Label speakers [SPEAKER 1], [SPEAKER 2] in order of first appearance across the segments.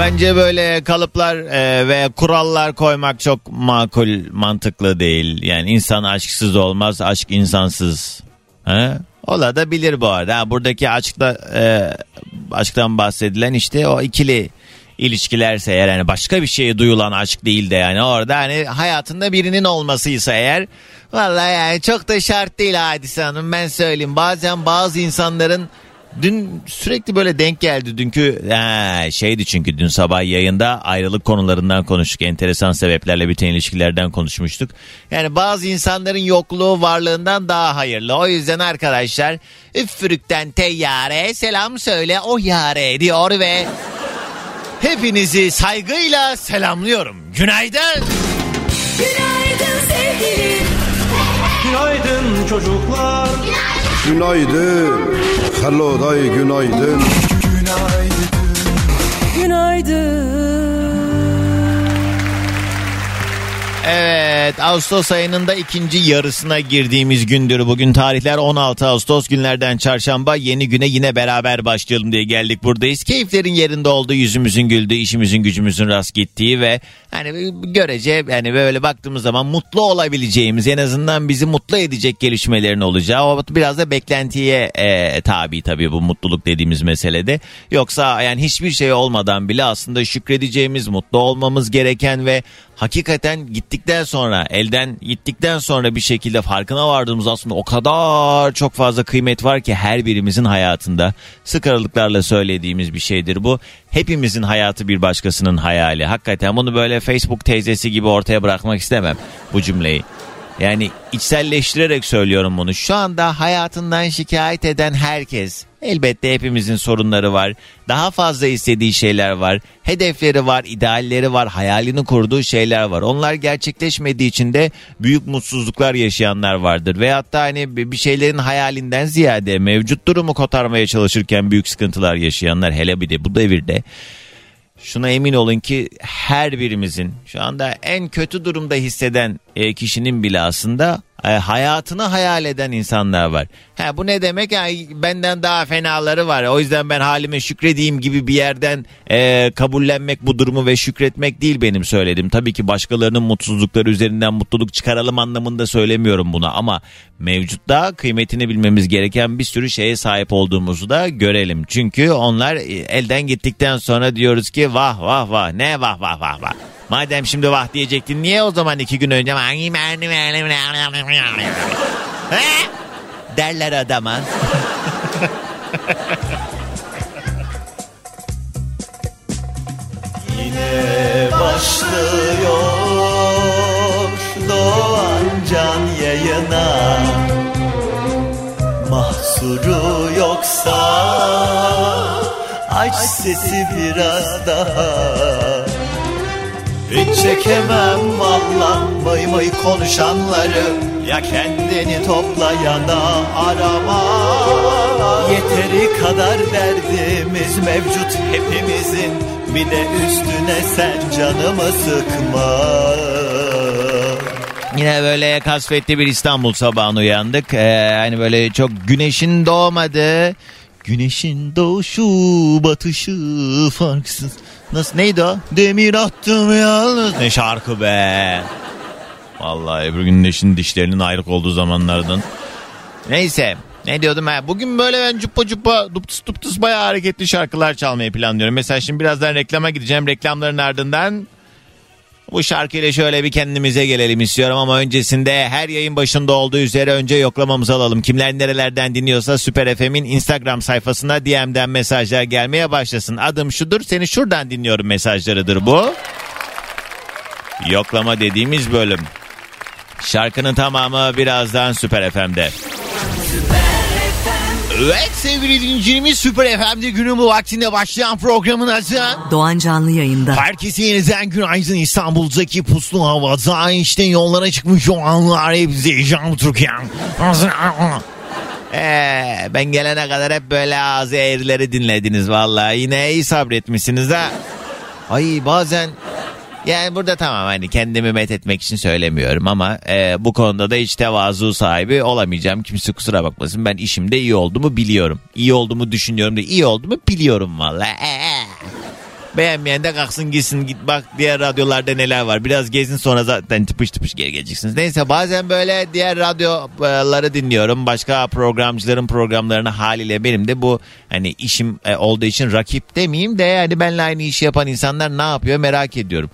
[SPEAKER 1] Bence böyle kalıplar e, ve kurallar koymak çok makul, mantıklı değil. Yani insan aşksız olmaz, aşk insansız. He? Ola da bilir bu arada. Ha, buradaki aşkta e, aşktan bahsedilen işte o ikili ilişkilerse eğer yani başka bir şeye duyulan aşk değil de yani orada hani hayatında birinin olmasıysa eğer vallahi yani çok da şart değil Hadise Hanım ben söyleyeyim. Bazen bazı insanların Dün sürekli böyle denk geldi dünkü ha, şeydi çünkü dün sabah yayında ayrılık konularından konuştuk. Enteresan sebeplerle biten ilişkilerden konuşmuştuk. Yani bazı insanların yokluğu varlığından daha hayırlı. O yüzden arkadaşlar üfürükten teyyare selam söyle o yare diyor ve hepinizi saygıyla selamlıyorum. Günaydın.
[SPEAKER 2] Günaydın sevgilim.
[SPEAKER 3] Günaydın çocuklar.
[SPEAKER 4] Günaydın. Hello day günaydın.
[SPEAKER 1] Evet Ağustos ayının da ikinci yarısına girdiğimiz gündür. Bugün tarihler 16 Ağustos günlerden çarşamba yeni güne yine beraber başlayalım diye geldik buradayız. Keyiflerin yerinde olduğu yüzümüzün güldüğü işimizin gücümüzün rast gittiği ve hani görece yani böyle baktığımız zaman mutlu olabileceğimiz en azından bizi mutlu edecek gelişmelerin olacağı o biraz da beklentiye e, tabi tabii bu mutluluk dediğimiz meselede. Yoksa yani hiçbir şey olmadan bile aslında şükredeceğimiz mutlu olmamız gereken ve hakikaten gittikten sonra elden gittikten sonra bir şekilde farkına vardığımız aslında o kadar çok fazla kıymet var ki her birimizin hayatında sık aralıklarla söylediğimiz bir şeydir bu. Hepimizin hayatı bir başkasının hayali. Hakikaten bunu böyle Facebook teyzesi gibi ortaya bırakmak istemem bu cümleyi. Yani içselleştirerek söylüyorum bunu. Şu anda hayatından şikayet eden herkes elbette hepimizin sorunları var. Daha fazla istediği şeyler var. Hedefleri var, idealleri var, hayalini kurduğu şeyler var. Onlar gerçekleşmediği için de büyük mutsuzluklar yaşayanlar vardır. Veyahut da hani bir şeylerin hayalinden ziyade mevcut durumu kotarmaya çalışırken büyük sıkıntılar yaşayanlar hele bir de bu devirde Şuna emin olun ki her birimizin şu anda en kötü durumda hisseden e, kişinin bile aslında e, hayatını hayal eden insanlar var. Ha, bu ne demek? Yani benden daha fenaları var. O yüzden ben halime şükredeyim gibi bir yerden e, kabullenmek bu durumu ve şükretmek değil benim söyledim. Tabii ki başkalarının mutsuzlukları üzerinden mutluluk çıkaralım anlamında söylemiyorum bunu ama mevcutta kıymetini bilmemiz gereken bir sürü şeye sahip olduğumuzu da görelim. Çünkü onlar e, elden gittikten sonra diyoruz ki vah vah vah ne vah vah vah vah. Madem şimdi vah diyecektin niye o zaman iki gün önce derler adama.
[SPEAKER 3] Yine başlıyor Doğan Can yayına. Mahsuru yoksa Aç sesi biraz daha hiç çekemem valla mıy mıy konuşanları Ya kendini topla ya da arama Yeteri kadar derdimiz mevcut hepimizin Bir de üstüne sen canımı sıkma
[SPEAKER 1] Yine böyle kasvetli bir İstanbul sabahına uyandık. Ee, hani böyle çok güneşin doğmadı. Güneşin doğuşu batışı farksız. Nasıl neydi o? Demir attım yalnız. Ne şarkı be. Vallahi Ebru Gündeş'in dişlerinin ayrık olduğu zamanlardan. Neyse. Ne diyordum ha? Bugün böyle ben cuppa cuppa duptus duptus bayağı hareketli şarkılar çalmayı planlıyorum. Mesela şimdi birazdan reklama gideceğim. Reklamların ardından bu şarkıyla şöyle bir kendimize gelelim istiyorum ama öncesinde her yayın başında olduğu üzere önce yoklamamızı alalım. Kimler nerelerden dinliyorsa Süper FM'in Instagram sayfasına DM'den mesajlar gelmeye başlasın. Adım şudur seni şuradan dinliyorum mesajlarıdır bu. Yoklama dediğimiz bölüm. Şarkının tamamı birazdan Süper FM'de. Evet sevgili dinleyicilerimiz Süper FM'de günün bu vaktinde başlayan programın adı.
[SPEAKER 5] Doğan Canlı yayında.
[SPEAKER 1] Herkese yeniden günaydın İstanbul'daki puslu havada işte yollara çıkmış o anlar hepsi Can Türkiye. Ee, ben gelene kadar hep böyle ağzı eğrileri dinlediniz vallahi. Yine iyi sabretmişsiniz ha. Ay bazen yani burada tamam hani kendimi met etmek için söylemiyorum ama e, bu konuda da hiç tevazu sahibi olamayacağım. Kimse kusura bakmasın ben işimde iyi olduğumu biliyorum. İyi olduğumu düşünüyorum da iyi olduğumu biliyorum vallahi. Ee. Beğenmeyen de kalksın gitsin git bak diğer radyolarda neler var. Biraz gezin sonra zaten tıpış tıpış geri geleceksiniz. Neyse bazen böyle diğer radyoları dinliyorum. Başka programcıların programlarını haliyle benim de bu hani işim e, olduğu için rakip demeyeyim de yani benimle aynı işi yapan insanlar ne yapıyor merak ediyorum.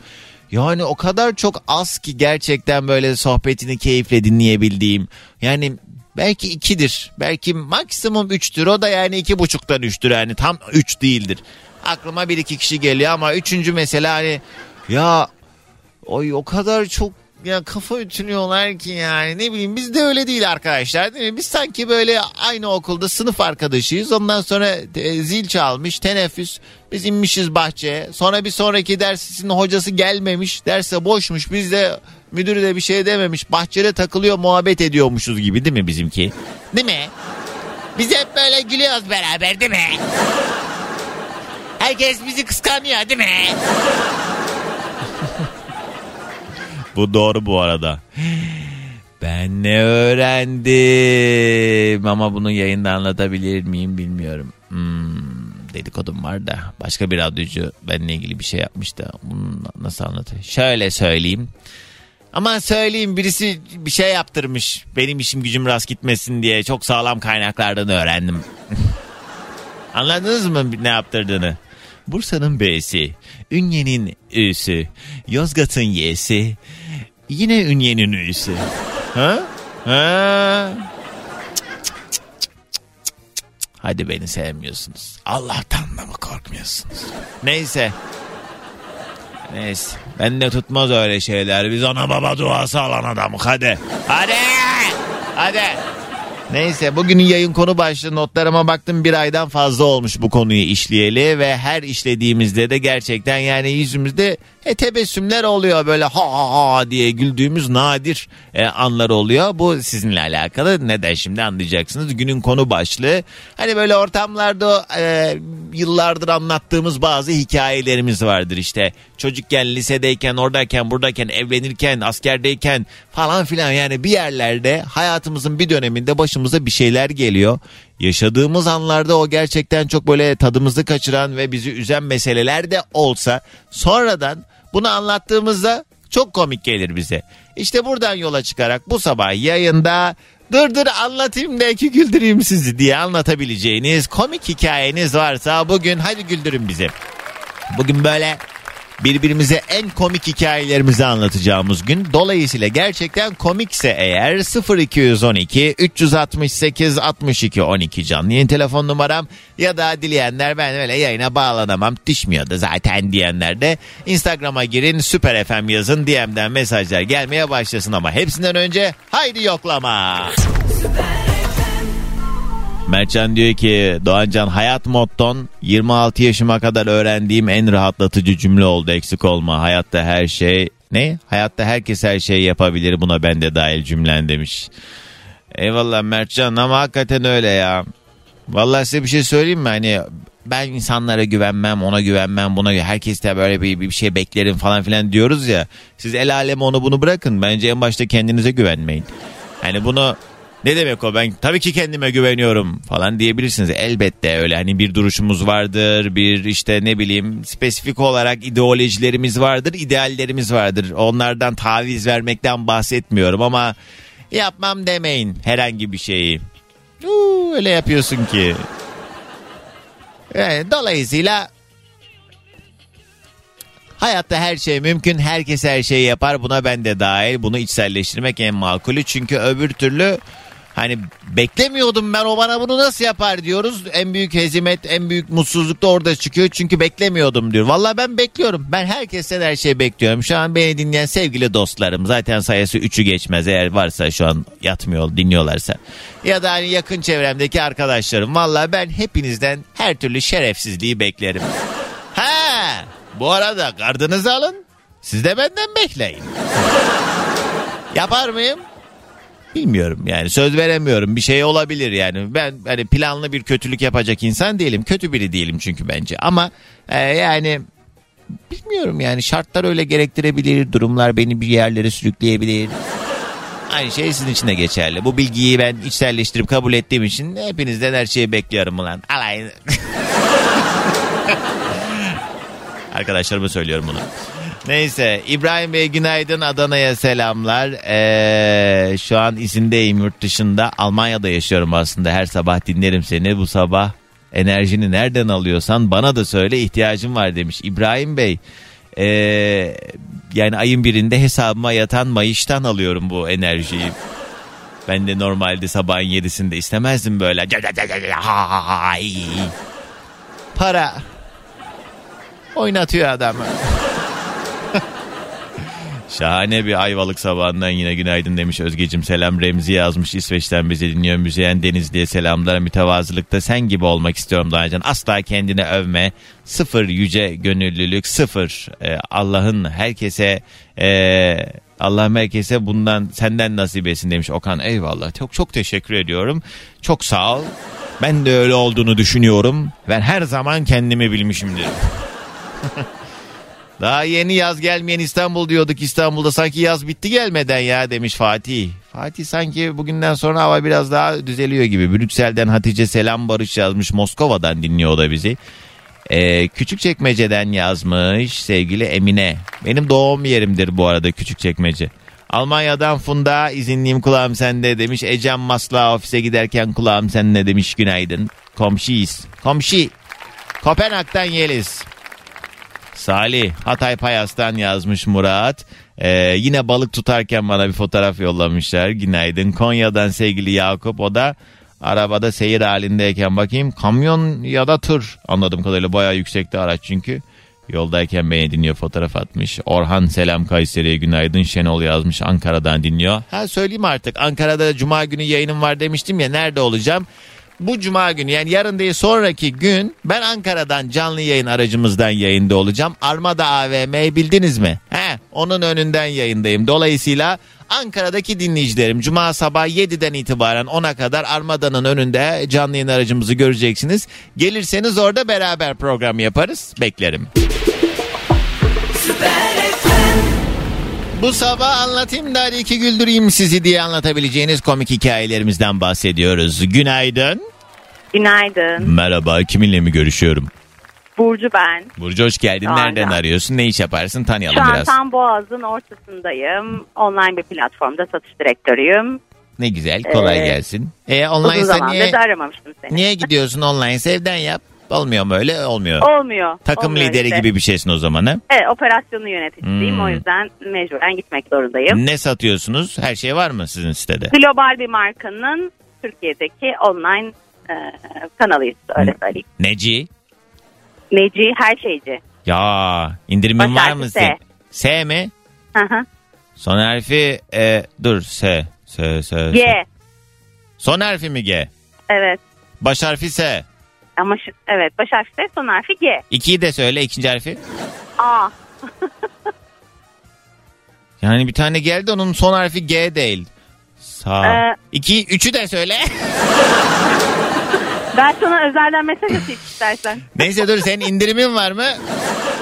[SPEAKER 1] Yani o kadar çok az ki gerçekten böyle sohbetini keyifle dinleyebildiğim. Yani belki ikidir. Belki maksimum üçtür. O da yani iki buçuktan üçtür. Yani tam üç değildir. Aklıma bir iki kişi geliyor ama üçüncü mesela hani ya oy o kadar çok ya kafa ütülüyorlar ki yani ne bileyim biz de öyle değil arkadaşlar değil mi? Biz sanki böyle aynı okulda sınıf arkadaşıyız ondan sonra e, zil çalmış teneffüs biz inmişiz bahçeye sonra bir sonraki dersin hocası gelmemiş derse boşmuş biz de müdürü de bir şey dememiş bahçede takılıyor muhabbet ediyormuşuz gibi değil mi bizimki? Değil mi? Biz hep böyle gülüyoruz beraber değil mi? Herkes bizi kıskanıyor değil mi? bu doğru bu arada. Ben ne öğrendim ama bunu yayında anlatabilir miyim bilmiyorum. Hmm, dedikodum var da başka bir radyocu benimle ilgili bir şey yapmış da bunu nasıl anlatayım? Şöyle söyleyeyim. Ama söyleyeyim birisi bir şey yaptırmış benim işim gücüm rast gitmesin diye çok sağlam kaynaklardan öğrendim. Anladınız mı ne yaptırdığını? Bursa'nın B'si, Ünye'nin Ü'sü, Yozgat'ın Y'si, yine Ünye'nin Ü'sü. Ha? Ha? Hadi beni sevmiyorsunuz. Allah'tan da mı korkmuyorsunuz? Neyse. Neyse. Ben de tutmaz öyle şeyler. Biz ana baba duası alan adamık. Hadi. Hadi. Hadi. Neyse bugünün yayın konu başlığı notlarıma baktım. Bir aydan fazla olmuş bu konuyu işleyeli ve her işlediğimizde de gerçekten yani yüzümüzde e, tebessümler oluyor böyle ha ha ha diye güldüğümüz nadir e, anlar oluyor. Bu sizinle alakalı neden şimdi anlayacaksınız. Günün konu başlığı hani böyle ortamlarda e, yıllardır anlattığımız bazı hikayelerimiz vardır işte. Çocukken lisedeyken oradayken buradayken evlenirken askerdeyken falan filan yani bir yerlerde hayatımızın bir döneminde başımıza bir şeyler geliyor. Yaşadığımız anlarda o gerçekten çok böyle tadımızı kaçıran ve bizi üzen meseleler de olsa sonradan bunu anlattığımızda çok komik gelir bize. İşte buradan yola çıkarak bu sabah yayında dur dur anlatayım da ki güldüreyim sizi diye anlatabileceğiniz komik hikayeniz varsa bugün hadi güldürün bizi. Bugün böyle birbirimize en komik hikayelerimizi anlatacağımız gün. Dolayısıyla gerçekten komikse eğer 0212 368 62 12 canlı yayın telefon numaram ya da dileyenler ben öyle yayına bağlanamam düşmüyordu zaten diyenler de Instagram'a girin Süper FM yazın DM'den mesajlar gelmeye başlasın ama hepsinden önce haydi yoklama. Mertcan diyor ki Doğancan hayat motton 26 yaşıma kadar öğrendiğim en rahatlatıcı cümle oldu eksik olma. Hayatta her şey ne? Hayatta herkes her şeyi yapabilir buna ben de dahil cümlen demiş. Eyvallah Mertcan ama hakikaten öyle ya. Vallahi size bir şey söyleyeyim mi? Hani ben insanlara güvenmem, ona güvenmem, buna herkes de böyle bir, bir şey beklerim falan filan diyoruz ya. Siz el aleme onu bunu bırakın. Bence en başta kendinize güvenmeyin. Hani bunu ne demek o ben tabii ki kendime güveniyorum falan diyebilirsiniz. Elbette öyle hani bir duruşumuz vardır bir işte ne bileyim spesifik olarak ideolojilerimiz vardır ideallerimiz vardır. Onlardan taviz vermekten bahsetmiyorum ama yapmam demeyin herhangi bir şeyi. Uuu, öyle yapıyorsun ki. Yani dolayısıyla Hayatta her şey mümkün. Herkes her şeyi yapar. Buna ben de dahil. Bunu içselleştirmek en makulü. Çünkü öbür türlü Hani beklemiyordum ben o bana bunu nasıl yapar diyoruz. En büyük hezimet, en büyük mutsuzluk da orada çıkıyor. Çünkü beklemiyordum diyor. Vallahi ben bekliyorum. Ben herkesten her şeyi bekliyorum. Şu an beni dinleyen sevgili dostlarım. Zaten sayısı 3'ü geçmez eğer varsa şu an yatmıyor dinliyorlarsa. Ya da hani yakın çevremdeki arkadaşlarım. Vallahi ben hepinizden her türlü şerefsizliği beklerim. Ha, bu arada gardınızı alın. Siz de benden bekleyin. Yapar mıyım? Bilmiyorum yani söz veremiyorum bir şey olabilir yani ben hani planlı bir kötülük yapacak insan değilim kötü biri değilim çünkü bence ama e, yani bilmiyorum yani şartlar öyle gerektirebilir durumlar beni bir yerlere sürükleyebilir. Aynı şey sizin için de geçerli. Bu bilgiyi ben içselleştirip kabul ettiğim için hepinizden her şeyi bekliyorum ulan. Alay. Arkadaşlarıma söylüyorum bunu. Neyse İbrahim Bey günaydın Adana'ya selamlar. Ee, şu an izindeyim yurt dışında. Almanya'da yaşıyorum aslında. Her sabah dinlerim seni. Bu sabah enerjini nereden alıyorsan bana da söyle ihtiyacım var demiş. İbrahim Bey ee, yani ayın birinde hesabıma yatan mayıştan alıyorum bu enerjiyi. Ben de normalde sabahın yedisinde istemezdim böyle. Para oynatıyor adamı. Şahane bir ayvalık sabahından yine günaydın demiş Özgecim selam Remzi yazmış İsveç'ten bizi dinliyor. Müzeyyen Denizli'ye selamlar. Mütevazılıkta sen gibi olmak istiyorum Danacan asla kendine övme. Sıfır yüce gönüllülük sıfır. Ee, Allah'ın herkese e, Allah'ım herkese bundan senden nasip etsin demiş Okan. Eyvallah. Çok çok teşekkür ediyorum. Çok sağ ol. Ben de öyle olduğunu düşünüyorum. Ben her zaman kendimi bilmişimdir daha yeni yaz gelmeyen İstanbul diyorduk İstanbul'da sanki yaz bitti gelmeden ya demiş Fatih. Fatih sanki bugünden sonra hava biraz daha düzeliyor gibi. Brüksel'den Hatice Selam Barış yazmış Moskova'dan dinliyor o da bizi. Ee, Küçükçekmece'den yazmış sevgili Emine. Benim doğum yerimdir bu arada Küçükçekmece. Almanya'dan Funda izinliyim kulağım sende demiş. Ecem Masla ofise giderken kulağım sende demiş günaydın. Komşuyuz. Komşi. Kopenhag'dan Yeliz. Salih Hatay Payas'tan yazmış Murat. Ee, yine balık tutarken bana bir fotoğraf yollamışlar. Günaydın. Konya'dan sevgili Yakup. O da arabada seyir halindeyken bakayım kamyon ya da tır anladığım kadarıyla bayağı yüksekte araç çünkü. Yoldayken beni dinliyor fotoğraf atmış. Orhan selam Kayseri'ye günaydın. Şenol yazmış Ankara'dan dinliyor. Ha söyleyeyim artık Ankara'da cuma günü yayınım var demiştim ya nerede olacağım? Bu cuma günü yani yarın değil sonraki gün ben Ankara'dan canlı yayın aracımızdan yayında olacağım. Armada AVM'yi bildiniz mi? He, onun önünden yayındayım. Dolayısıyla Ankara'daki dinleyicilerim cuma sabah 7'den itibaren 10'a kadar Armada'nın önünde canlı yayın aracımızı göreceksiniz. Gelirseniz orada beraber program yaparız. Beklerim. Bu sabah anlatayım da hadi iki güldüreyim sizi diye anlatabileceğiniz komik hikayelerimizden bahsediyoruz. Günaydın.
[SPEAKER 5] Günaydın.
[SPEAKER 1] Merhaba kiminle mi görüşüyorum?
[SPEAKER 5] Burcu ben.
[SPEAKER 1] Burcu hoş geldin.
[SPEAKER 5] Aynen.
[SPEAKER 1] Nereden arıyorsun? Ne iş yaparsın? Tanıyalım
[SPEAKER 5] Şu an
[SPEAKER 1] biraz.
[SPEAKER 5] tam Boğaz'ın ortasındayım. Online bir platformda satış direktörüyüm.
[SPEAKER 1] Ne güzel. Kolay
[SPEAKER 5] Ee,
[SPEAKER 1] gelsin. E
[SPEAKER 5] Uzun
[SPEAKER 1] online sen
[SPEAKER 5] zamandır
[SPEAKER 1] niye,
[SPEAKER 5] da aramamıştım seni.
[SPEAKER 1] niye gidiyorsun online? Sevden yap. Olmuyor mu öyle? Olmuyor.
[SPEAKER 5] Olmuyor.
[SPEAKER 1] Takım
[SPEAKER 5] olmuyor
[SPEAKER 1] lideri
[SPEAKER 5] işte.
[SPEAKER 1] gibi bir şeysin o zaman ha?
[SPEAKER 5] Evet operasyonu yöneticisiyim.
[SPEAKER 1] Hmm.
[SPEAKER 5] O yüzden mecburen gitmek zorundayım.
[SPEAKER 1] Ne satıyorsunuz? Her şey var mı sizin sitede?
[SPEAKER 5] Global bir markanın Türkiye'deki online e, kanalıyız öyle söyleyeyim.
[SPEAKER 1] Neci?
[SPEAKER 5] Neci her şeyci.
[SPEAKER 1] Ya indirimin
[SPEAKER 5] Baş
[SPEAKER 1] var mı?
[SPEAKER 5] S.
[SPEAKER 1] S mi?
[SPEAKER 5] Hı hı.
[SPEAKER 1] Son harfi e, dur S. S, S, S.
[SPEAKER 5] G.
[SPEAKER 1] Son harfi mi G?
[SPEAKER 5] Evet.
[SPEAKER 1] Baş harfi S.
[SPEAKER 5] Ama şu, evet baş harfi S, son harfi G.
[SPEAKER 1] İkiyi de söyle ikinci harfi.
[SPEAKER 5] A.
[SPEAKER 1] Yani bir tane geldi onun son harfi G değil. Sağ.
[SPEAKER 5] Ee,
[SPEAKER 1] İki, üçü de söyle.
[SPEAKER 5] Ben sana özelden mesaj atayım istersen.
[SPEAKER 1] Neyse dur senin indirimin var mı?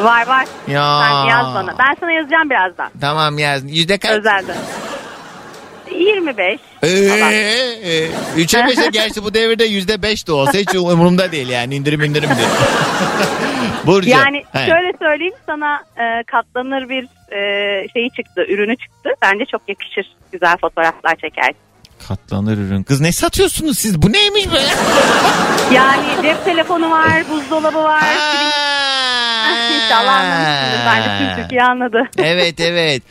[SPEAKER 5] Var var.
[SPEAKER 1] Ya.
[SPEAKER 5] Sen yaz bana. Ben sana yazacağım birazdan.
[SPEAKER 1] Tamam yaz. Yüzde kaç?
[SPEAKER 5] Özelden. 25.
[SPEAKER 1] Ee,
[SPEAKER 5] falan.
[SPEAKER 1] e, Üçe beşe gerçi bu devirde yüzde beş de olsa hiç umurumda değil yani indirim indirim diyor. Burcu.
[SPEAKER 5] Yani
[SPEAKER 1] he,
[SPEAKER 5] şöyle söyleyeyim sana e, katlanır bir e, şeyi çıktı, ürünü çıktı. Bence çok yakışır. Güzel fotoğraflar çekersin.
[SPEAKER 1] Katlanır ürün. Kız ne satıyorsunuz siz? Bu neymiş be?
[SPEAKER 5] Yani cep telefonu var, buzdolabı var.
[SPEAKER 1] Aa!
[SPEAKER 5] İnşallah anlamışsındır. Bence tüm Türkiye anladı.
[SPEAKER 1] evet evet.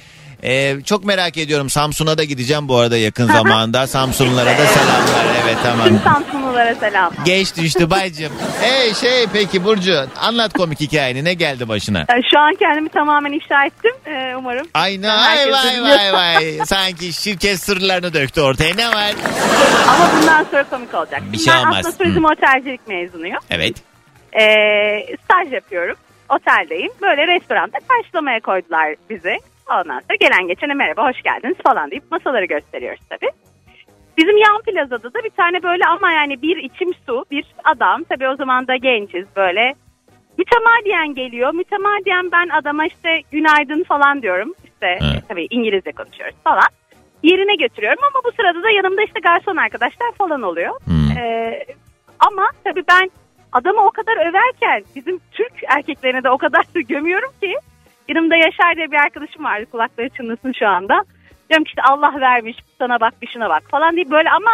[SPEAKER 1] Ee, çok merak ediyorum. Samsun'a da gideceğim bu arada yakın zamanda. Samsunlulara da selamlar. Evet tamam.
[SPEAKER 5] Tüm Samsunlulara selam.
[SPEAKER 1] Geç düştü baycım. Hey şey peki Burcu anlat komik hikayeni ne geldi başına?
[SPEAKER 5] Ee, Şu an kendimi tamamen ifşa ettim. Ee, umarım.
[SPEAKER 1] Ay ne
[SPEAKER 5] Herkes
[SPEAKER 1] vay vay
[SPEAKER 5] biliyor.
[SPEAKER 1] vay vay. Sanki şirket sırlarını döktü ortaya ne var?
[SPEAKER 5] Ama bundan sonra komik olacak.
[SPEAKER 1] Bir
[SPEAKER 5] Şimdi
[SPEAKER 1] şey
[SPEAKER 5] ben
[SPEAKER 1] olmaz.
[SPEAKER 5] aslında turizm otelcilik mezunuyum.
[SPEAKER 1] Evet.
[SPEAKER 5] Ee, staj yapıyorum. Oteldeyim. Böyle restoranda karşılamaya koydular bizi. Ondan sonra gelen geçene merhaba hoş geldiniz falan deyip masaları gösteriyoruz tabii. Bizim yan plazada da bir tane böyle ama yani bir içim su bir adam. Tabii o zaman da gençiz böyle. Mütemadiyen geliyor. Mütemadiyen ben adama işte günaydın falan diyorum. İşte
[SPEAKER 1] Evet.
[SPEAKER 5] tabii İngilizce konuşuyoruz falan. Yerine götürüyorum ama bu sırada da yanımda işte garson arkadaşlar falan oluyor.
[SPEAKER 1] Hmm.
[SPEAKER 5] Ee, ama tabii ben adamı o kadar överken bizim Türk erkeklerine de o kadar gömüyorum ki yanımda Yaşar diye bir arkadaşım vardı kulakları çınlasın şu anda. Diyorum ki işte Allah vermiş sana bak bir şuna bak falan diye böyle ama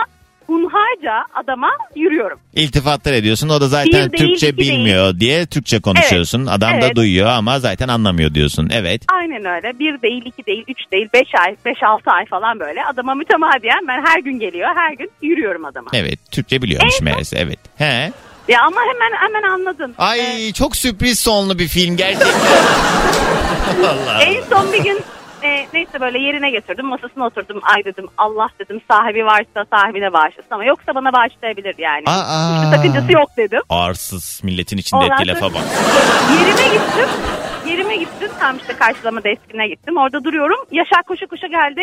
[SPEAKER 5] hunharca adama yürüyorum.
[SPEAKER 1] İltifatlar ediyorsun o da zaten
[SPEAKER 5] Bir değil,
[SPEAKER 1] Türkçe
[SPEAKER 5] iki
[SPEAKER 1] bilmiyor diye Türkçe konuşuyorsun. Adam da
[SPEAKER 5] evet.
[SPEAKER 1] duyuyor ama zaten anlamıyor diyorsun. Evet.
[SPEAKER 5] Aynen öyle. Bir değil, iki değil, üç değil, beş ay, beş altı ay falan böyle. Adama mütemadiyen ben her gün geliyor, her gün yürüyorum adama.
[SPEAKER 1] Evet Türkçe biliyormuş
[SPEAKER 5] En-
[SPEAKER 1] meğerse evet. He.
[SPEAKER 5] Ya ama hemen hemen anladın.
[SPEAKER 1] Ay çok sürpriz sonlu bir film gerçekten. Allah.
[SPEAKER 5] En son bir gün e, neyse böyle yerine getirdim masasına oturdum ay dedim Allah dedim sahibi varsa sahibine bağışlasın ama yoksa bana bağışlayabilir yani.
[SPEAKER 1] Aa.
[SPEAKER 5] Hiçbir sakıncası yok dedim.
[SPEAKER 1] Arsız milletin içinde
[SPEAKER 5] Ondan
[SPEAKER 1] ettiği lafa bak.
[SPEAKER 5] Yerime gittim. Yerime gittim. Tam işte karşılama deskine gittim. Orada duruyorum. Yaşar koşa koşa geldi.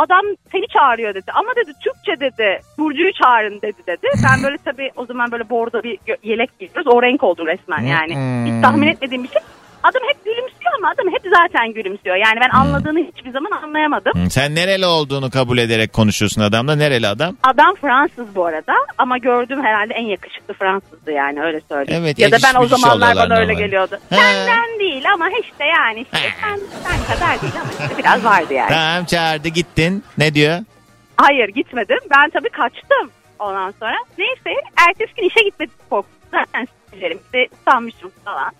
[SPEAKER 5] Adam seni çağırıyor dedi. Ama dedi Türkçe dedi. Burcu'yu çağırın dedi dedi. Ben böyle tabii o zaman böyle bordo bir yelek giyiyoruz. O renk oldu resmen yani. Hiç tahmin etmediğim bir şey. Adam hep gülümsüyor ama adam hep zaten gülümsüyor. Yani ben anladığını hiçbir zaman anlayamadım.
[SPEAKER 1] Hı, Sen nereli olduğunu kabul ederek konuşuyorsun adamla. Nereli adam?
[SPEAKER 5] Adam Fransız bu arada ama gördüğüm herhalde en yakışıklı Fransızdı yani öyle söyleyeyim.
[SPEAKER 1] Evet,
[SPEAKER 5] ya da ben o
[SPEAKER 1] yakışmış
[SPEAKER 5] zamanlar
[SPEAKER 1] oluyorlar
[SPEAKER 5] bana öyle
[SPEAKER 1] normal.
[SPEAKER 5] geliyordu.
[SPEAKER 1] He.
[SPEAKER 5] Senden değil ama işte yani işte sen, sen kadar değil ama işte biraz vardı yani.
[SPEAKER 1] Tamam çağırdı gittin. Ne diyor?
[SPEAKER 5] Hayır gitmedim ben tabii kaçtım ondan sonra. Neyse ertesi gün işe gitmedim korktum. Zaten stajyerim işte sanmışım falan.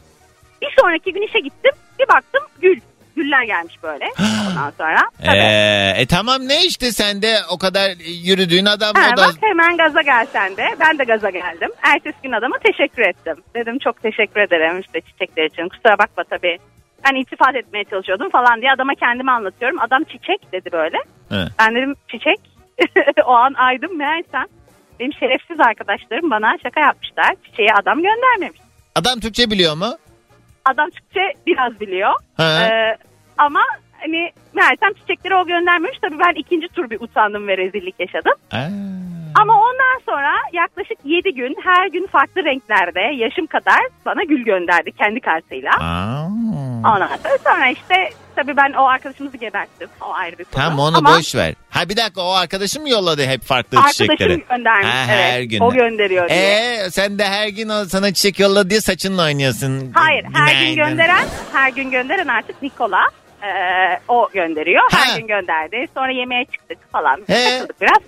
[SPEAKER 5] Bir sonraki gün işe gittim bir baktım gül. Güller gelmiş böyle ondan sonra. Tabii.
[SPEAKER 1] Ee, e tamam ne işte sen de o kadar yürüdüğün adam
[SPEAKER 5] Ha,
[SPEAKER 1] o da...
[SPEAKER 5] Bak hemen gaza gelsen de ben de gaza geldim. Ertesi gün adama teşekkür ettim. Dedim çok teşekkür ederim işte çiçekler için. Kusura bakma tabii. Ben iltifat etmeye çalışıyordum falan diye adama kendimi anlatıyorum. Adam çiçek dedi böyle.
[SPEAKER 1] Hı.
[SPEAKER 5] Ben dedim çiçek. o an aydım meğersem. Benim şerefsiz arkadaşlarım bana şaka yapmışlar. Çiçeği adam göndermemiş.
[SPEAKER 1] Adam Türkçe biliyor mu?
[SPEAKER 5] Adam Türkçe biraz biliyor. Ee, ama hani meğersem çiçekleri o göndermemiş. Tabii ben ikinci tur bir utandım ve rezillik yaşadım.
[SPEAKER 1] Aa.
[SPEAKER 5] Ama ondan sonra yaklaşık 7 gün her gün farklı renklerde yaşım kadar bana gül gönderdi kendi kartıyla.
[SPEAKER 1] Aa.
[SPEAKER 5] Ondan sonra, sonra işte tabii ben o arkadaşımızı geberttim. O ayrı bir konu.
[SPEAKER 1] Tamam onu
[SPEAKER 5] Ama
[SPEAKER 1] boş ver. Ha bir dakika o arkadaşım yolladı hep farklı
[SPEAKER 5] Arkadaşım
[SPEAKER 1] çiçekleri?
[SPEAKER 5] göndermiş.
[SPEAKER 1] Ha,
[SPEAKER 5] evet.
[SPEAKER 1] her gün.
[SPEAKER 5] O gönderiyor diye.
[SPEAKER 1] Ee, sen de her gün o sana çiçek yolla diye saçınla oynuyorsun.
[SPEAKER 5] Hayır her gün
[SPEAKER 1] Günaydın.
[SPEAKER 5] gönderen her gün gönderen artık Nikola. Ee, o gönderiyor. Her
[SPEAKER 1] Ha.
[SPEAKER 5] gün gönderdi. Sonra yemeğe çıktık falan.
[SPEAKER 1] He.
[SPEAKER 5] Takıldık biraz.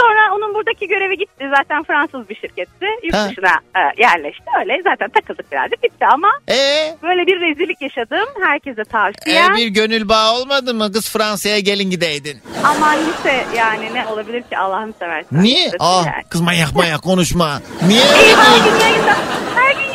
[SPEAKER 5] Sonra onun buradaki görevi gitti. Zaten Fransız bir şirketti. Yurt
[SPEAKER 1] Ha.
[SPEAKER 5] dışına e, yerleşti. Öyle zaten takıldık birazcık bitti ama
[SPEAKER 1] Ee,
[SPEAKER 5] Böyle bir rezillik yaşadım. Herkese
[SPEAKER 1] e,
[SPEAKER 5] tavsiyem.
[SPEAKER 1] bir gönül bağı olmadı mı? Kız Fransa'ya gelin gideydin.
[SPEAKER 5] Aman lise yani ne olabilir ki Allah'ını seversen.
[SPEAKER 1] Niye?
[SPEAKER 5] Lise
[SPEAKER 1] Ah
[SPEAKER 5] yani.
[SPEAKER 1] kız manyak manyak konuşma. Niye
[SPEAKER 5] İyi, her gün yayında, her gün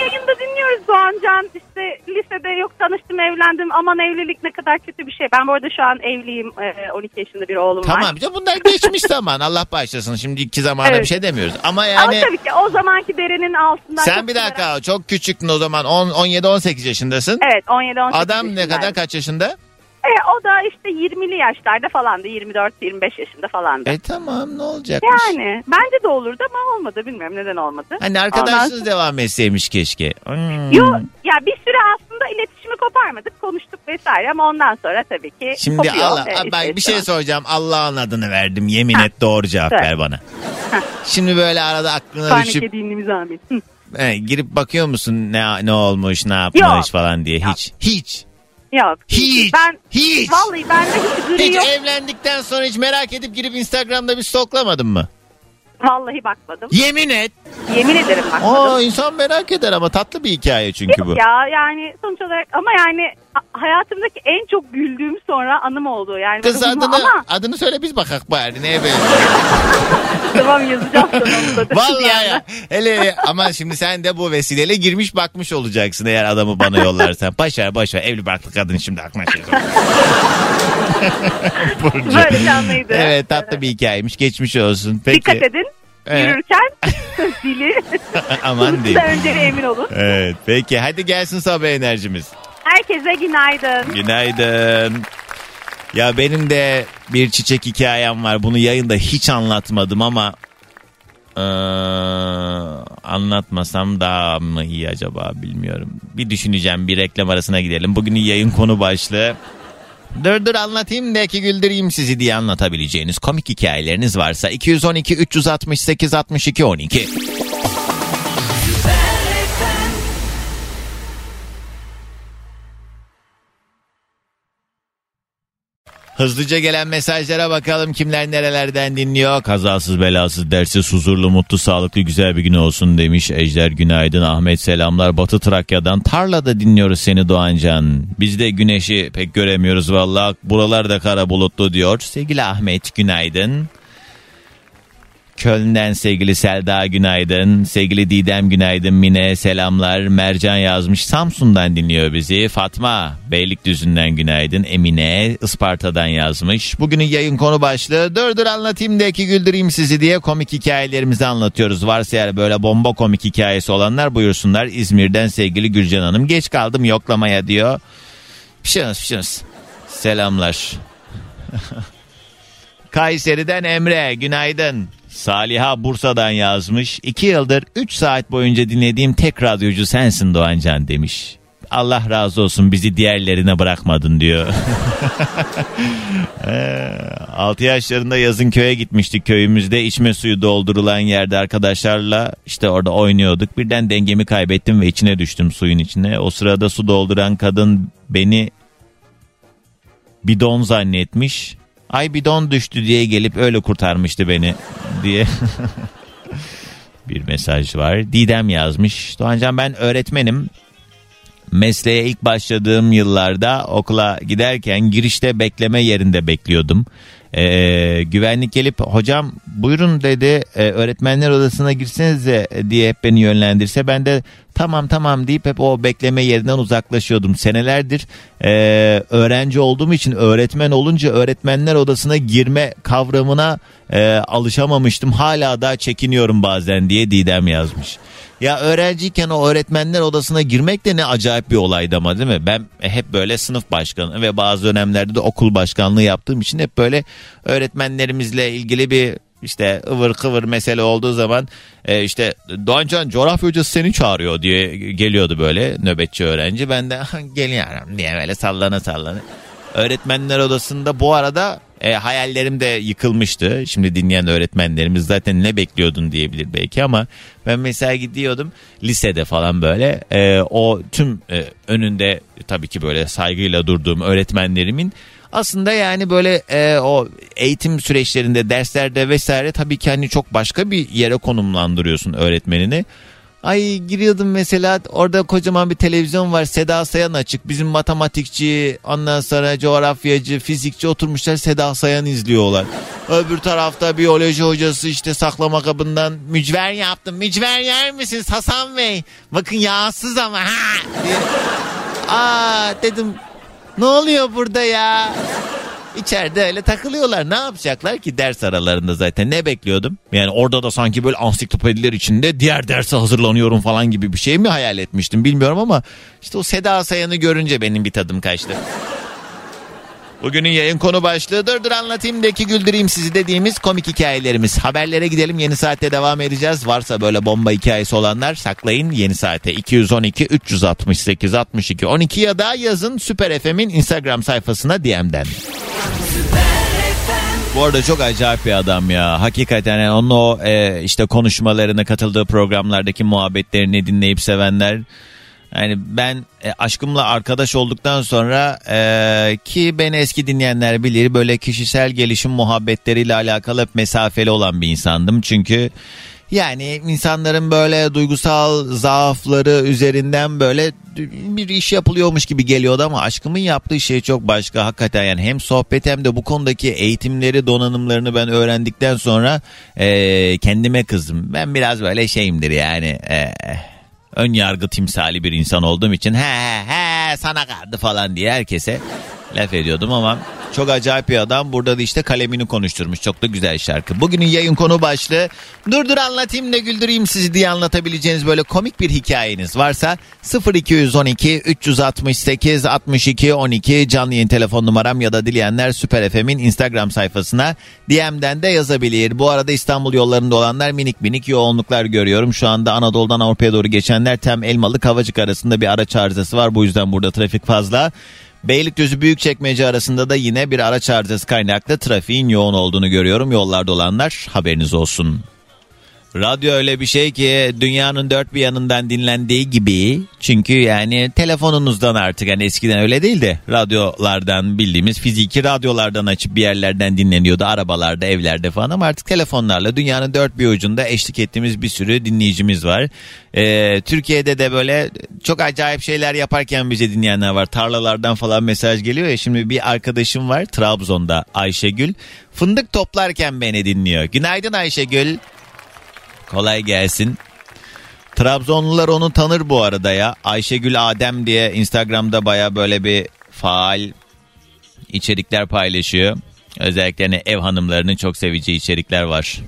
[SPEAKER 5] Doğancan. İşte lisede yok tanıştım evlendim. Aman evlilik ne kadar kötü bir şey. Ben bu arada şu an evliyim. Ee, 12 yaşında bir oğlum var.
[SPEAKER 1] Tamam ya bunlar geçmiş zaman Allah bağışlasın şimdi iki zamanda
[SPEAKER 5] Evet.
[SPEAKER 1] bir şey demiyoruz. Ama
[SPEAKER 5] Ama
[SPEAKER 1] yani
[SPEAKER 5] tabii ki o zamanki derenin altından.
[SPEAKER 1] sen bir dakika çok küçüktün o zaman 10 17-18 yaşındasın.
[SPEAKER 5] Evet 17-18
[SPEAKER 1] Adam ne kadar kaç yaşında?
[SPEAKER 5] E, o da işte 20'li yaşlarda falandı. 24-25 yaşında falandı.
[SPEAKER 1] E tamam ne olacakmış?
[SPEAKER 5] Yani bence de olurdu ama olmadı. Bilmiyorum neden olmadı.
[SPEAKER 1] Hani
[SPEAKER 5] Ondan
[SPEAKER 1] arkadaşsınız devam etseymiş keşke. Hmm.
[SPEAKER 5] Yo, ya bir süre aslında iletişimi koparmadık, konuştuk vesaire ama ondan sonra tabii ki
[SPEAKER 1] Şimdi
[SPEAKER 5] kopuyor.
[SPEAKER 1] Allah, ben
[SPEAKER 5] işte
[SPEAKER 1] bir şey soracağım. Allah'ın adını verdim. Yemin
[SPEAKER 5] Ha.
[SPEAKER 1] et doğru cevap
[SPEAKER 5] Söyle.
[SPEAKER 1] ver bana. Şimdi böyle arada aklına
[SPEAKER 5] Panik
[SPEAKER 1] düşüp
[SPEAKER 5] zahmet. Hı.
[SPEAKER 1] he, girip bakıyor musun ne ne olmuş, ne yapmış
[SPEAKER 5] Yok.
[SPEAKER 1] falan diye. Hiç. Hiç.
[SPEAKER 5] Yok.
[SPEAKER 1] Hiç.
[SPEAKER 5] Ben
[SPEAKER 1] Hiç.
[SPEAKER 5] vallahi bende hiç gri
[SPEAKER 1] Hiç
[SPEAKER 5] yok.
[SPEAKER 1] evlendikten sonra hiç merak edip girip Instagram'da bir stoklamadın mı?
[SPEAKER 5] Vallahi bakmadım.
[SPEAKER 1] Yemin et.
[SPEAKER 5] Yemin ederim bakmadım.
[SPEAKER 1] Aa insan merak eder ama tatlı bir hikaye çünkü bu.
[SPEAKER 5] Ya yani sonuç olarak ama yani hayatımdaki en çok güldüğüm sonra anım oldu. Yani
[SPEAKER 1] Kız adını
[SPEAKER 5] ama
[SPEAKER 1] adını söyle biz bakak bari neye böyle.
[SPEAKER 5] tamam yazacağım sana.
[SPEAKER 1] Vallahi ya. Hele ama şimdi sen de bu vesileyle girmiş bakmış olacaksın eğer adamı bana yollarsan. Başar başar evli barklı kadın şimdi aklına şey. Burcu.
[SPEAKER 5] Böyle canlıydı.
[SPEAKER 1] Evet tatlı bir hikayeymiş geçmiş olsun. Peki.
[SPEAKER 5] Dikkat edin.
[SPEAKER 1] Evet.
[SPEAKER 5] Yürürken dili
[SPEAKER 1] Aman diyeyim.
[SPEAKER 5] önce emin olun.
[SPEAKER 1] Evet peki hadi gelsin sabah enerjimiz.
[SPEAKER 5] Herkese günaydın.
[SPEAKER 1] Günaydın. Ya benim de bir çiçek hikayem var. Bunu yayında hiç anlatmadım ama eee, anlatmasam daha mı iyi acaba bilmiyorum. Bir düşüneceğim bir reklam arasına gidelim. Bugünün yayın konu başlığı. Dur dur anlatayım da ki güldüreyim sizi diye anlatabileceğiniz komik hikayeleriniz varsa 212 368 62 12. Hızlıca gelen mesajlara bakalım kimler nerelerden dinliyor. Kazasız belasız dersiz huzurlu mutlu sağlıklı güzel bir gün olsun demiş Ejder Günaydın Ahmet selamlar Batı Trakya'dan tarlada dinliyoruz seni Doğancan. Biz de güneşi pek göremiyoruz valla buralar da kara bulutlu diyor. Sevgili Ahmet günaydın. Köln'den sevgili Selda günaydın. Sevgili Didem günaydın. Mine selamlar. Mercan yazmış. Samsun'dan dinliyor bizi. Fatma Beylikdüzü'nden günaydın. Emine Isparta'dan yazmış. Bugünün yayın konu başlığı dur dur anlatayım da ki güldüreyim sizi diye komik hikayelerimizi anlatıyoruz. Varsa eğer böyle bomba komik hikayesi olanlar buyursunlar. İzmir'den sevgili Gürcan Hanım. Geç kaldım yoklamaya diyor. Pişiniz pişiniz. Selamlar. Kayseri'den Emre günaydın. Saliha Bursa'dan yazmış. İki yıldır 3 saat boyunca dinlediğim tek radyocu sensin Doğancan demiş. Allah razı olsun bizi diğerlerine bırakmadın diyor. 6 yaşlarında yazın köye gitmiştik köyümüzde içme suyu doldurulan yerde arkadaşlarla işte orada oynuyorduk. Birden dengemi kaybettim ve içine düştüm suyun içine. O sırada su dolduran kadın beni bidon zannetmiş. Ay bidon düştü diye gelip öyle kurtarmıştı beni diye bir mesaj var. Didem yazmış. Doğancan ben öğretmenim. Mesleğe ilk başladığım yıllarda okula giderken girişte bekleme yerinde bekliyordum. Ee, güvenlik gelip hocam buyurun dedi e, öğretmenler odasına girsenize diye hep beni yönlendirse ben de tamam tamam deyip hep o bekleme yerinden uzaklaşıyordum. Senelerdir e, öğrenci olduğum için öğretmen olunca öğretmenler odasına girme kavramına e, alışamamıştım. Hala da çekiniyorum bazen diye Didem yazmış. Ya öğrenciyken o öğretmenler odasına girmek de ne acayip bir olaydı ama değil mi? Ben hep böyle sınıf başkanı ve bazı dönemlerde de okul başkanlığı yaptığım için hep böyle öğretmenlerimizle ilgili bir işte ıvır kıvır mesele olduğu zaman e, işte Doğancan coğrafya hocası seni çağırıyor diye geliyordu böyle nöbetçi öğrenci. Ben de geliyorum diye böyle sallana sallana. Öğretmenler odasında bu arada e, hayallerim de yıkılmıştı. Şimdi dinleyen öğretmenlerimiz zaten ne bekliyordun diyebilir belki ama ben mesela gidiyordum lisede falan böyle e, o tüm e, önünde tabii ki böyle saygıyla durduğum öğretmenlerimin aslında yani böyle e, o eğitim süreçlerinde derslerde vesaire tabii ki hani çok başka bir yere konumlandırıyorsun öğretmenini. Ay giriyordum mesela orada kocaman bir televizyon var Seda Sayan açık bizim matematikçi ondan sonra coğrafyacı fizikçi oturmuşlar Seda Sayan izliyorlar. Öbür tarafta biyoloji hocası işte saklama kabından mücver yaptım mücver yer misiniz Hasan Bey bakın yağsız ama ha diye. Aa dedim ne oluyor burada ya? İçeride öyle takılıyorlar. Ne yapacaklar ki ders aralarında zaten? Ne bekliyordum? Yani orada da sanki böyle ansiklopediler içinde diğer derse hazırlanıyorum falan gibi bir şey mi hayal etmiştim bilmiyorum ama işte o Seda Sayan'ı görünce benim bir tadım kaçtı. Bugünün yayın konu başlığı dur anlatayım da ki güldüreyim sizi dediğimiz komik hikayelerimiz. Haberlere gidelim yeni saatte devam edeceğiz. Varsa böyle bomba hikayesi olanlar saklayın yeni saate 212 368 62 12 ya da yazın Süper FM'in Instagram sayfasına DM'den. Bu arada çok acayip bir adam ya. Hakikaten yani onun o e, işte konuşmalarına katıldığı programlardaki muhabbetlerini dinleyip sevenler Yani ben e, aşkımla arkadaş olduktan sonra e, ki beni eski dinleyenler bilir böyle kişisel gelişim muhabbetleriyle alakalı hep mesafeli olan bir insandım. Çünkü yani insanların böyle duygusal zaafları üzerinden böyle bir iş yapılıyormuş gibi geliyordu ama aşkımın yaptığı şey çok başka hakikaten yani hem sohbet hem de bu konudaki eğitimleri donanımlarını ben öğrendikten sonra e, kendime kızdım. Ben biraz böyle şeyimdir yani e, ön yargı timsali bir insan olduğum için he he sana kaldı falan diye herkese laf ediyordum ama çok acayip bir adam. Burada da işte kalemini konuşturmuş. Çok da güzel şarkı. Bugünün yayın konu başlığı dur dur anlatayım da güldüreyim sizi diye anlatabileceğiniz böyle komik bir hikayeniz varsa 0212 368 62 12 canlı yayın telefon numaram ya da dileyenler Süper FM'in Instagram sayfasına DM'den de yazabilir. Bu arada İstanbul yollarında olanlar minik minik yoğunluklar görüyorum. Şu anda Anadolu'dan Avrupa'ya doğru geçenler tem Elmalı Kavacık arasında bir araç arızası var. Bu yüzden burada trafik fazla. Beylikdüzü Büyükçekmece arasında da yine bir araç arızası kaynaklı trafiğin yoğun olduğunu görüyorum. Yollarda olanlar haberiniz olsun. Radyo öyle bir şey ki dünyanın dört bir yanından dinlendiği gibi çünkü yani telefonunuzdan artık yani eskiden öyle değil de radyolardan bildiğimiz fiziki radyolardan açıp bir yerlerden dinleniyordu arabalarda evlerde falan ama artık telefonlarla dünyanın dört bir ucunda eşlik ettiğimiz bir sürü dinleyicimiz var. Ee, Türkiye'de de böyle çok acayip şeyler yaparken bize dinleyenler var tarlalardan falan mesaj geliyor ya şimdi bir arkadaşım var Trabzon'da Ayşegül fındık toplarken beni dinliyor. Günaydın Ayşegül. Kolay gelsin. Trabzonlular onu tanır bu arada ya. Ayşegül Adem diye Instagram'da baya böyle bir faal içerikler paylaşıyor. Özellikle hani ev hanımlarının çok seveceği içerikler var.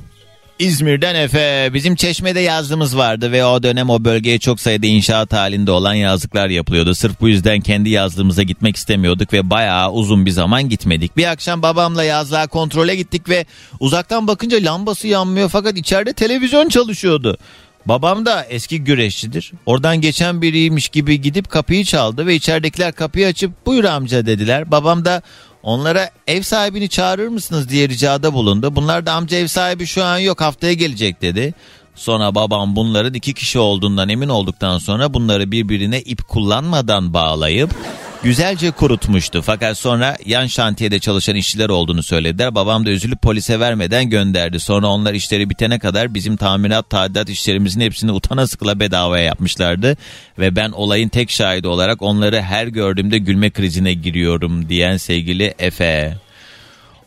[SPEAKER 1] İzmir'den Efe bizim Çeşme'de yazlığımız vardı ve o dönem o bölgeye çok sayıda inşaat halinde olan yazlıklar yapılıyordu. Sırf bu yüzden kendi yazlığımıza gitmek istemiyorduk ve bayağı uzun bir zaman gitmedik. Bir akşam babamla yazlığa kontrole gittik ve uzaktan bakınca lambası yanmıyor fakat içeride televizyon çalışıyordu. Babam da eski güreşçidir. Oradan geçen biriymiş gibi gidip kapıyı çaldı ve içeridekiler kapıyı açıp buyur amca dediler. Babam da onlara ev sahibini çağırır mısınız diye ricada bulundu. Bunlar da amca ev sahibi şu an yok haftaya gelecek dedi. Sonra babam bunların iki kişi olduğundan emin olduktan sonra bunları birbirine ip kullanmadan bağlayıp güzelce kurutmuştu. Fakat sonra yan şantiyede çalışan işçiler olduğunu söylediler. Babam da üzülüp polise vermeden gönderdi. Sonra onlar işleri bitene kadar bizim tamirat tadilat işlerimizin hepsini utana sıkıla bedavaya yapmışlardı. Ve ben olayın tek şahidi olarak onları her gördüğümde gülme krizine giriyorum diyen sevgili Efe.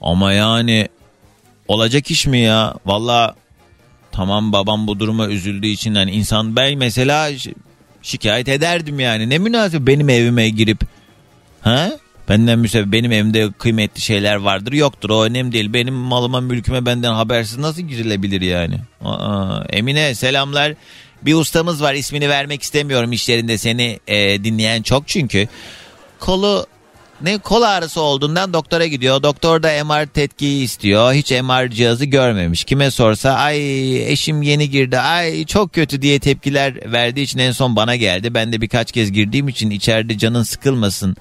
[SPEAKER 1] Ama yani olacak iş mi ya? Valla tamam babam bu duruma üzüldüğü için yani insan ben mesela şi- şikayet ederdim yani. Ne münasebet benim evime girip ha? Benden müsebbi benim evimde kıymetli şeyler vardır yoktur o önemli değil. Benim malıma mülküme benden habersiz nasıl girilebilir yani? Aa, Emine selamlar. Bir ustamız var ismini vermek istemiyorum işlerinde seni e, dinleyen çok çünkü. Kolu ne kol ağrısı olduğundan doktora gidiyor. Doktor da MR tetkiği istiyor. Hiç MR cihazı görmemiş. Kime sorsa ay eşim yeni girdi. Ay çok kötü diye tepkiler verdiği için en son bana geldi. Ben de birkaç kez girdiğim için içeride canın sıkılmasın.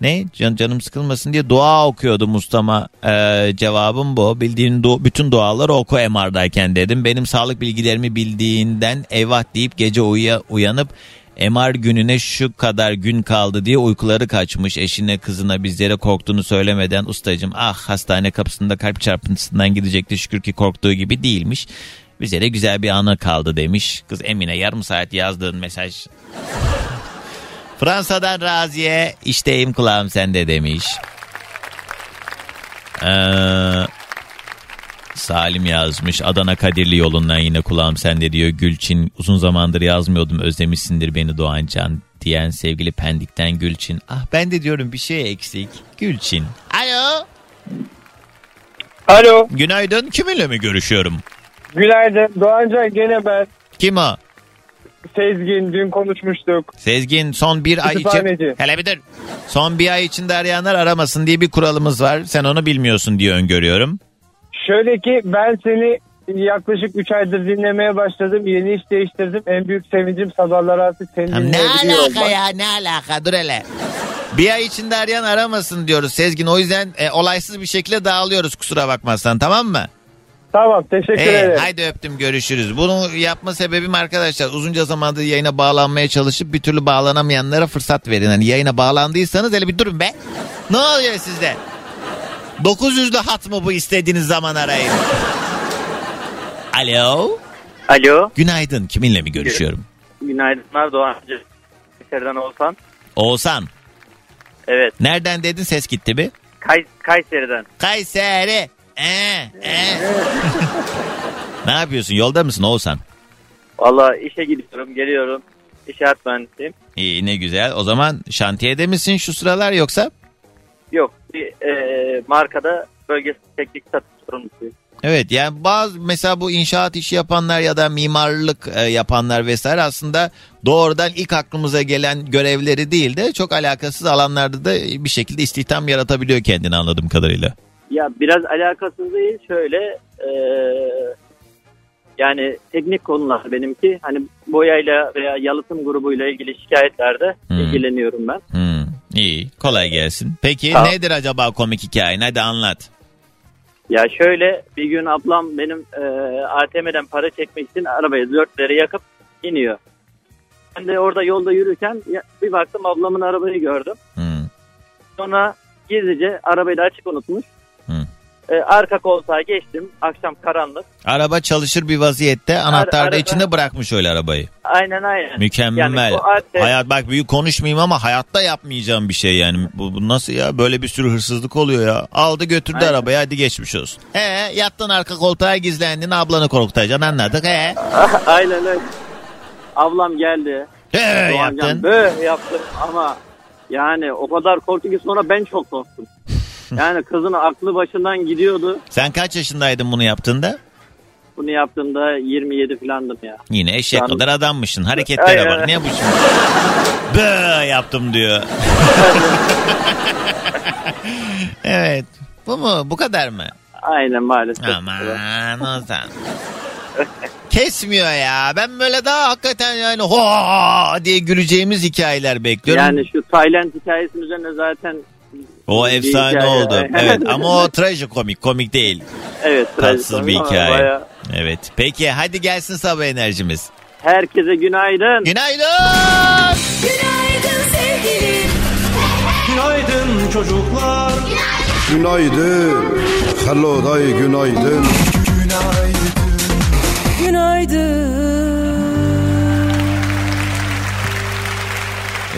[SPEAKER 1] Ne? Can, canım sıkılmasın diye dua okuyordum ustama. Ee, cevabım bu. Bildiğin du- bütün duaları oku MR'dayken dedim. Benim sağlık bilgilerimi bildiğinden eyvah deyip gece uyuya, uyanıp MR gününe şu kadar gün kaldı diye uykuları kaçmış. Eşine kızına bizlere korktuğunu söylemeden ustacım ah hastane kapısında kalp çarpıntısından gidecekti şükür ki korktuğu gibi değilmiş. Bize de güzel bir anı kaldı demiş. Kız Emine yarım saat yazdığın mesaj. Fransa'dan Raziye işteyim kulağım sende demiş. Ee, Salim yazmış. Adana Kadirli yolundan yine kulağım sende diyor. Gülçin uzun zamandır yazmıyordum özlemişsindir beni Doğancan diyen sevgili Pendik'ten Gülçin. Ah ben de diyorum bir şey eksik. Gülçin. Alo.
[SPEAKER 6] Alo,
[SPEAKER 1] Günaydın. Kiminle mi görüşüyorum?
[SPEAKER 6] günaydın. Doğancan gene ben.
[SPEAKER 1] Kim o?
[SPEAKER 6] Sezgin, dün konuşmuştuk.
[SPEAKER 1] Sezgin son bir ay için... Hele bir dur. Son bir ay içinde arayanlar aramasın diye bir kuralımız var. Sen onu bilmiyorsun diye öngörüyorum.
[SPEAKER 6] Şöyle ki ben seni yaklaşık 3 aydır dinlemeye başladım. Yeni iş değiştirdim. En büyük sevincim sabahlar artık seni
[SPEAKER 1] Ya ne alaka
[SPEAKER 6] olmak.
[SPEAKER 1] ya ne alaka dur hele. Bir ay içinde arayan aramasın diyoruz Sezgin. O yüzden e, olaysız bir şekilde dağılıyoruz kusura bakmazsan tamam mı?
[SPEAKER 6] Tamam teşekkür
[SPEAKER 1] Ee,
[SPEAKER 6] ederim.
[SPEAKER 1] haydi öptüm görüşürüz. Bunu yapma sebebim arkadaşlar uzunca zamandır yayına bağlanmaya çalışıp bir türlü bağlanamayanlara fırsat verin. Hani yayına bağlandıysanız hele bir durun be. Ne oluyor sizde? 900'lü hat mı bu istediğiniz zaman arayın. Alo.
[SPEAKER 7] Alo.
[SPEAKER 1] Günaydın. Kiminle mi görüşüyorum?
[SPEAKER 7] Günaydınlar Doğancı. Kayseri'den Oğuzhan.
[SPEAKER 1] Oğuzhan.
[SPEAKER 7] Evet.
[SPEAKER 1] Nereden dedin ses gitti mi?
[SPEAKER 7] Kay Kayseri'den.
[SPEAKER 1] Kayseri. Ee, ee. ne yapıyorsun? Yolda mısın Oğuzhan?
[SPEAKER 7] Valla işe gidiyorum, geliyorum. İnşaat mühendisiyim.
[SPEAKER 1] İyi ne güzel. O zaman şantiyede misin şu sıralar yoksa?
[SPEAKER 7] Yok bir e, markada bölgesel teknik satış sorumlusuyum.
[SPEAKER 1] Evet yani bazı mesela bu inşaat işi yapanlar ya da mimarlık e, yapanlar vesaire aslında doğrudan ilk aklımıza gelen görevleri değil de çok alakasız alanlarda da bir şekilde istihdam yaratabiliyor kendini anladığım kadarıyla.
[SPEAKER 7] Ya biraz alakasız değil şöyle e, yani teknik konular benimki. Hani boyayla veya yalıtım grubuyla ilgili şikayetlerde
[SPEAKER 1] Hmm.
[SPEAKER 7] ilgileniyorum ben.
[SPEAKER 1] Hmm, iyi kolay gelsin. Peki
[SPEAKER 7] Tamam.
[SPEAKER 1] nedir acaba komik hikayen hadi anlat.
[SPEAKER 7] Ya şöyle bir gün ablam benim e, ATM'den para çekmek için arabayı dörtleri yakıp iniyor. Ben de orada yolda yürürken bir baktım ablamın arabayı gördüm.
[SPEAKER 1] Hmm,
[SPEAKER 7] Sonra gizlice arabayı da açık unutmuş.
[SPEAKER 1] Hı.
[SPEAKER 7] E, arka koltuğa geçtim. Akşam karanlık.
[SPEAKER 1] Araba çalışır bir vaziyette anahtar da içinde bırakmış öyle arabayı.
[SPEAKER 7] Aynen aynen.
[SPEAKER 1] Mükemmel.
[SPEAKER 7] Yani artı-
[SPEAKER 1] Hayat bak büyük konuşmayayım ama hayatta yapmayacağım bir şey yani. Bu, bu nasıl ya? Böyle bir sürü hırsızlık oluyor ya. Aldı götürdü
[SPEAKER 7] Aynen.
[SPEAKER 1] arabayı hadi geçmiş olsun. He yattın arka koltuğa gizlendin ablanı korkutacaksın anladık he.
[SPEAKER 7] aynen öyle. Ablam geldi.
[SPEAKER 1] He yaptın.
[SPEAKER 7] Böyle yaptım ama yani o kadar korktu ki sonra ben çok korktum. Yani kızın aklı başından gidiyordu.
[SPEAKER 1] Sen kaç yaşındaydın bunu yaptığında?
[SPEAKER 7] Bunu yaptığımda 27 falandım ya.
[SPEAKER 1] Yine eşek
[SPEAKER 7] Ben-
[SPEAKER 1] kadar adammışsın. Hareketlere bak. Ne bu şimdi? Bö yaptım diyor. evet. Bu mu? Bu kadar mı?
[SPEAKER 7] Aynen maalesef.
[SPEAKER 1] Aman Ozan. Kesmiyor ya. Ben böyle daha hakikaten yani ho diye güleceğimiz hikayeler bekliyorum.
[SPEAKER 7] Yani şu Tayland hikayesinin üzerine zaten
[SPEAKER 1] o
[SPEAKER 7] bir
[SPEAKER 1] efsane
[SPEAKER 7] hikaye.
[SPEAKER 1] oldu. Evet ama o trajikomik, komik değil.
[SPEAKER 7] evet
[SPEAKER 1] Tatsız bir hikaye.
[SPEAKER 7] bayağı-
[SPEAKER 1] Evet. Peki hadi gelsin sabah enerjimiz.
[SPEAKER 7] Herkese günaydın.
[SPEAKER 1] Günaydın.
[SPEAKER 2] Günaydın sevgilim.
[SPEAKER 3] Günaydın çocuklar.
[SPEAKER 4] Günaydın. Hello day günaydın.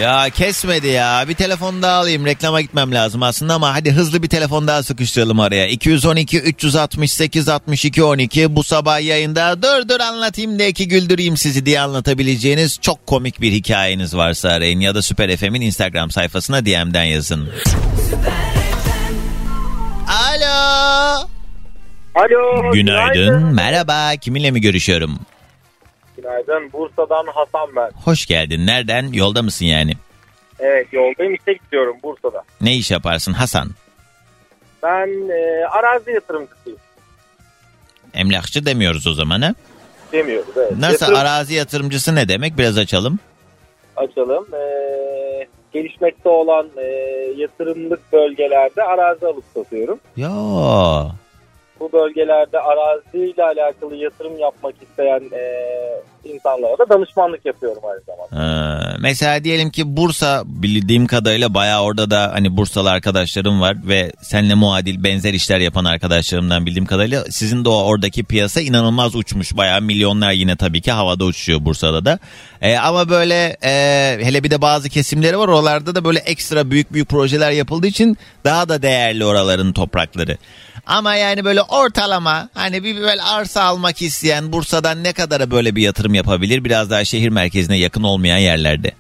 [SPEAKER 1] Ya kesmedi ya. Bir telefon daha alayım. Reklama gitmem lazım aslında ama hadi hızlı bir telefon daha sıkıştıralım araya. 212 368 62 12 bu sabah yayında dur dur anlatayım da iki güldüreyim sizi diye anlatabileceğiniz çok komik bir hikayeniz varsa arayın ya da Süper FM'in Instagram sayfasına DM'den yazın. Alo.
[SPEAKER 8] Alo.
[SPEAKER 1] Günaydın. Merhaba. Kiminle mi görüşüyorum?
[SPEAKER 8] Günaydın. Bursa'dan Hasan ben.
[SPEAKER 1] Hoş geldin. Nereden? Yolda mısın yani?
[SPEAKER 8] Evet yoldayım işe gidiyorum Bursa'da.
[SPEAKER 1] Ne iş yaparsın Hasan?
[SPEAKER 8] Ben e, arazi yatırımcısıyım.
[SPEAKER 1] Emlakçı demiyoruz o zaman ha?
[SPEAKER 8] Demiyoruz evet.
[SPEAKER 1] Nasıl
[SPEAKER 8] Yatırım
[SPEAKER 1] arazi yatırımcısı ne demek? Biraz açalım.
[SPEAKER 8] açalım. E, gelişmekte olan e, yatırımlık bölgelerde arazi alıp satıyorum.
[SPEAKER 1] Ya
[SPEAKER 8] Bu bölgelerde araziyle alakalı yatırım yapmak isteyen e, insanlara da danışmanlık yapıyorum aynı zamanda.
[SPEAKER 1] Ee, mesela diyelim ki Bursa bildiğim kadarıyla bayağı orada da hani Bursalı arkadaşlarım var ve seninle muadil benzer işler yapan arkadaşlarımdan bildiğim kadarıyla sizin de oradaki piyasa inanılmaz uçmuş. Bayağı milyonlar yine tabii ki havada uçuşuyor Bursa'da da. Ee, ama böyle e, hele bir de bazı kesimleri var oralarda da böyle ekstra büyük büyük projeler yapıldığı için daha da değerli oraların toprakları. Ama yani böyle ortalama hani bir böyle arsa almak isteyen Bursa'dan ne kadara böyle bir yatırım yapabilir? Biraz daha şehir merkezine yakın olmayan yerlerde.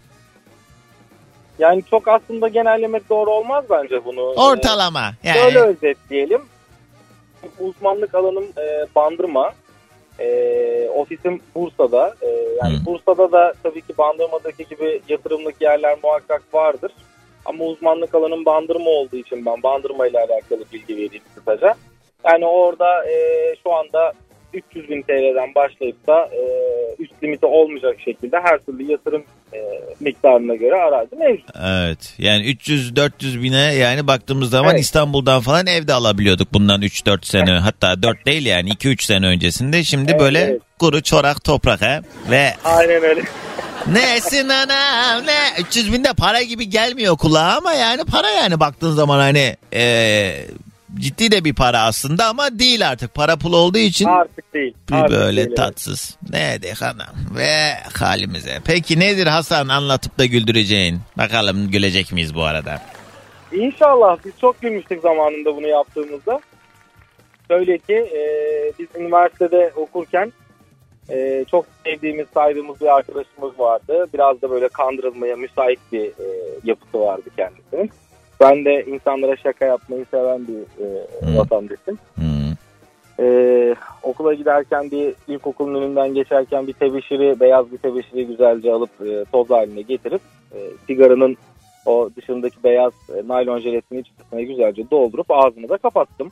[SPEAKER 8] Yani çok aslında genellemek doğru olmaz bence bunu. E,
[SPEAKER 1] Ortalama. Yani.
[SPEAKER 8] Şöyle özetleyelim. Uzmanlık alanım e, Bandırma. E, ofisim Bursa'da. E, yani
[SPEAKER 1] Hı.
[SPEAKER 8] Bursa'da da tabii ki Bandırma'daki gibi yatırımlık yerler muhakkak vardır. Ama uzmanlık alanım Bandırma olduğu için ben Bandırma ile alakalı bilgi vereyim kısaca. Yani orada e, şu anda 300 bin TL'den başlayıp da e, üst limiti olmayacak şekilde her türlü yatırım e, miktarına göre arazi mevcut.
[SPEAKER 1] Evet. Yani 300-400 bine yani baktığımız zaman
[SPEAKER 8] Evet.
[SPEAKER 1] İstanbul'dan falan evde alabiliyorduk bundan 3-4 sene hatta 4 değil yani 2-3 sene öncesinde. Şimdi
[SPEAKER 8] Evet,
[SPEAKER 1] böyle
[SPEAKER 8] evet.
[SPEAKER 1] kuru çorak toprak ha ve
[SPEAKER 8] Aynen öyle.
[SPEAKER 1] nesin anam ne 300 bin de para gibi gelmiyor kulağa ama yani para yani baktığın zaman hani eee, ciddi de bir para aslında ama değil artık para pul olduğu için
[SPEAKER 8] Artık
[SPEAKER 1] bir
[SPEAKER 8] Artık
[SPEAKER 1] böyle
[SPEAKER 8] evet.
[SPEAKER 1] tatsız. Ne de hanım ve halimize. Peki nedir Hasan anlatıp da güldüreceğin? Bakalım gülecek miyiz bu arada?
[SPEAKER 8] İnşallah biz çok gülmüştük zamanında bunu yaptığımızda. Şöyle ki e, biz üniversitede okurken e, çok sevdiğimiz saydığımız bir arkadaşımız vardı. Biraz da böyle kandırılmaya müsait bir e, yapısı vardı kendisinin. Ben de insanlara şaka yapmayı seven bir e,
[SPEAKER 1] Hmm.
[SPEAKER 8] vatandaşım.
[SPEAKER 1] Hmm.
[SPEAKER 8] E, okula giderken bir ilkokulun önünden geçerken bir tebeşiri, beyaz bir tebeşiri güzelce alıp e, toz haline getirip e, sigaranın o dışındaki beyaz e, naylon jelatini içerisine güzelce doldurup ağzını da kapattım.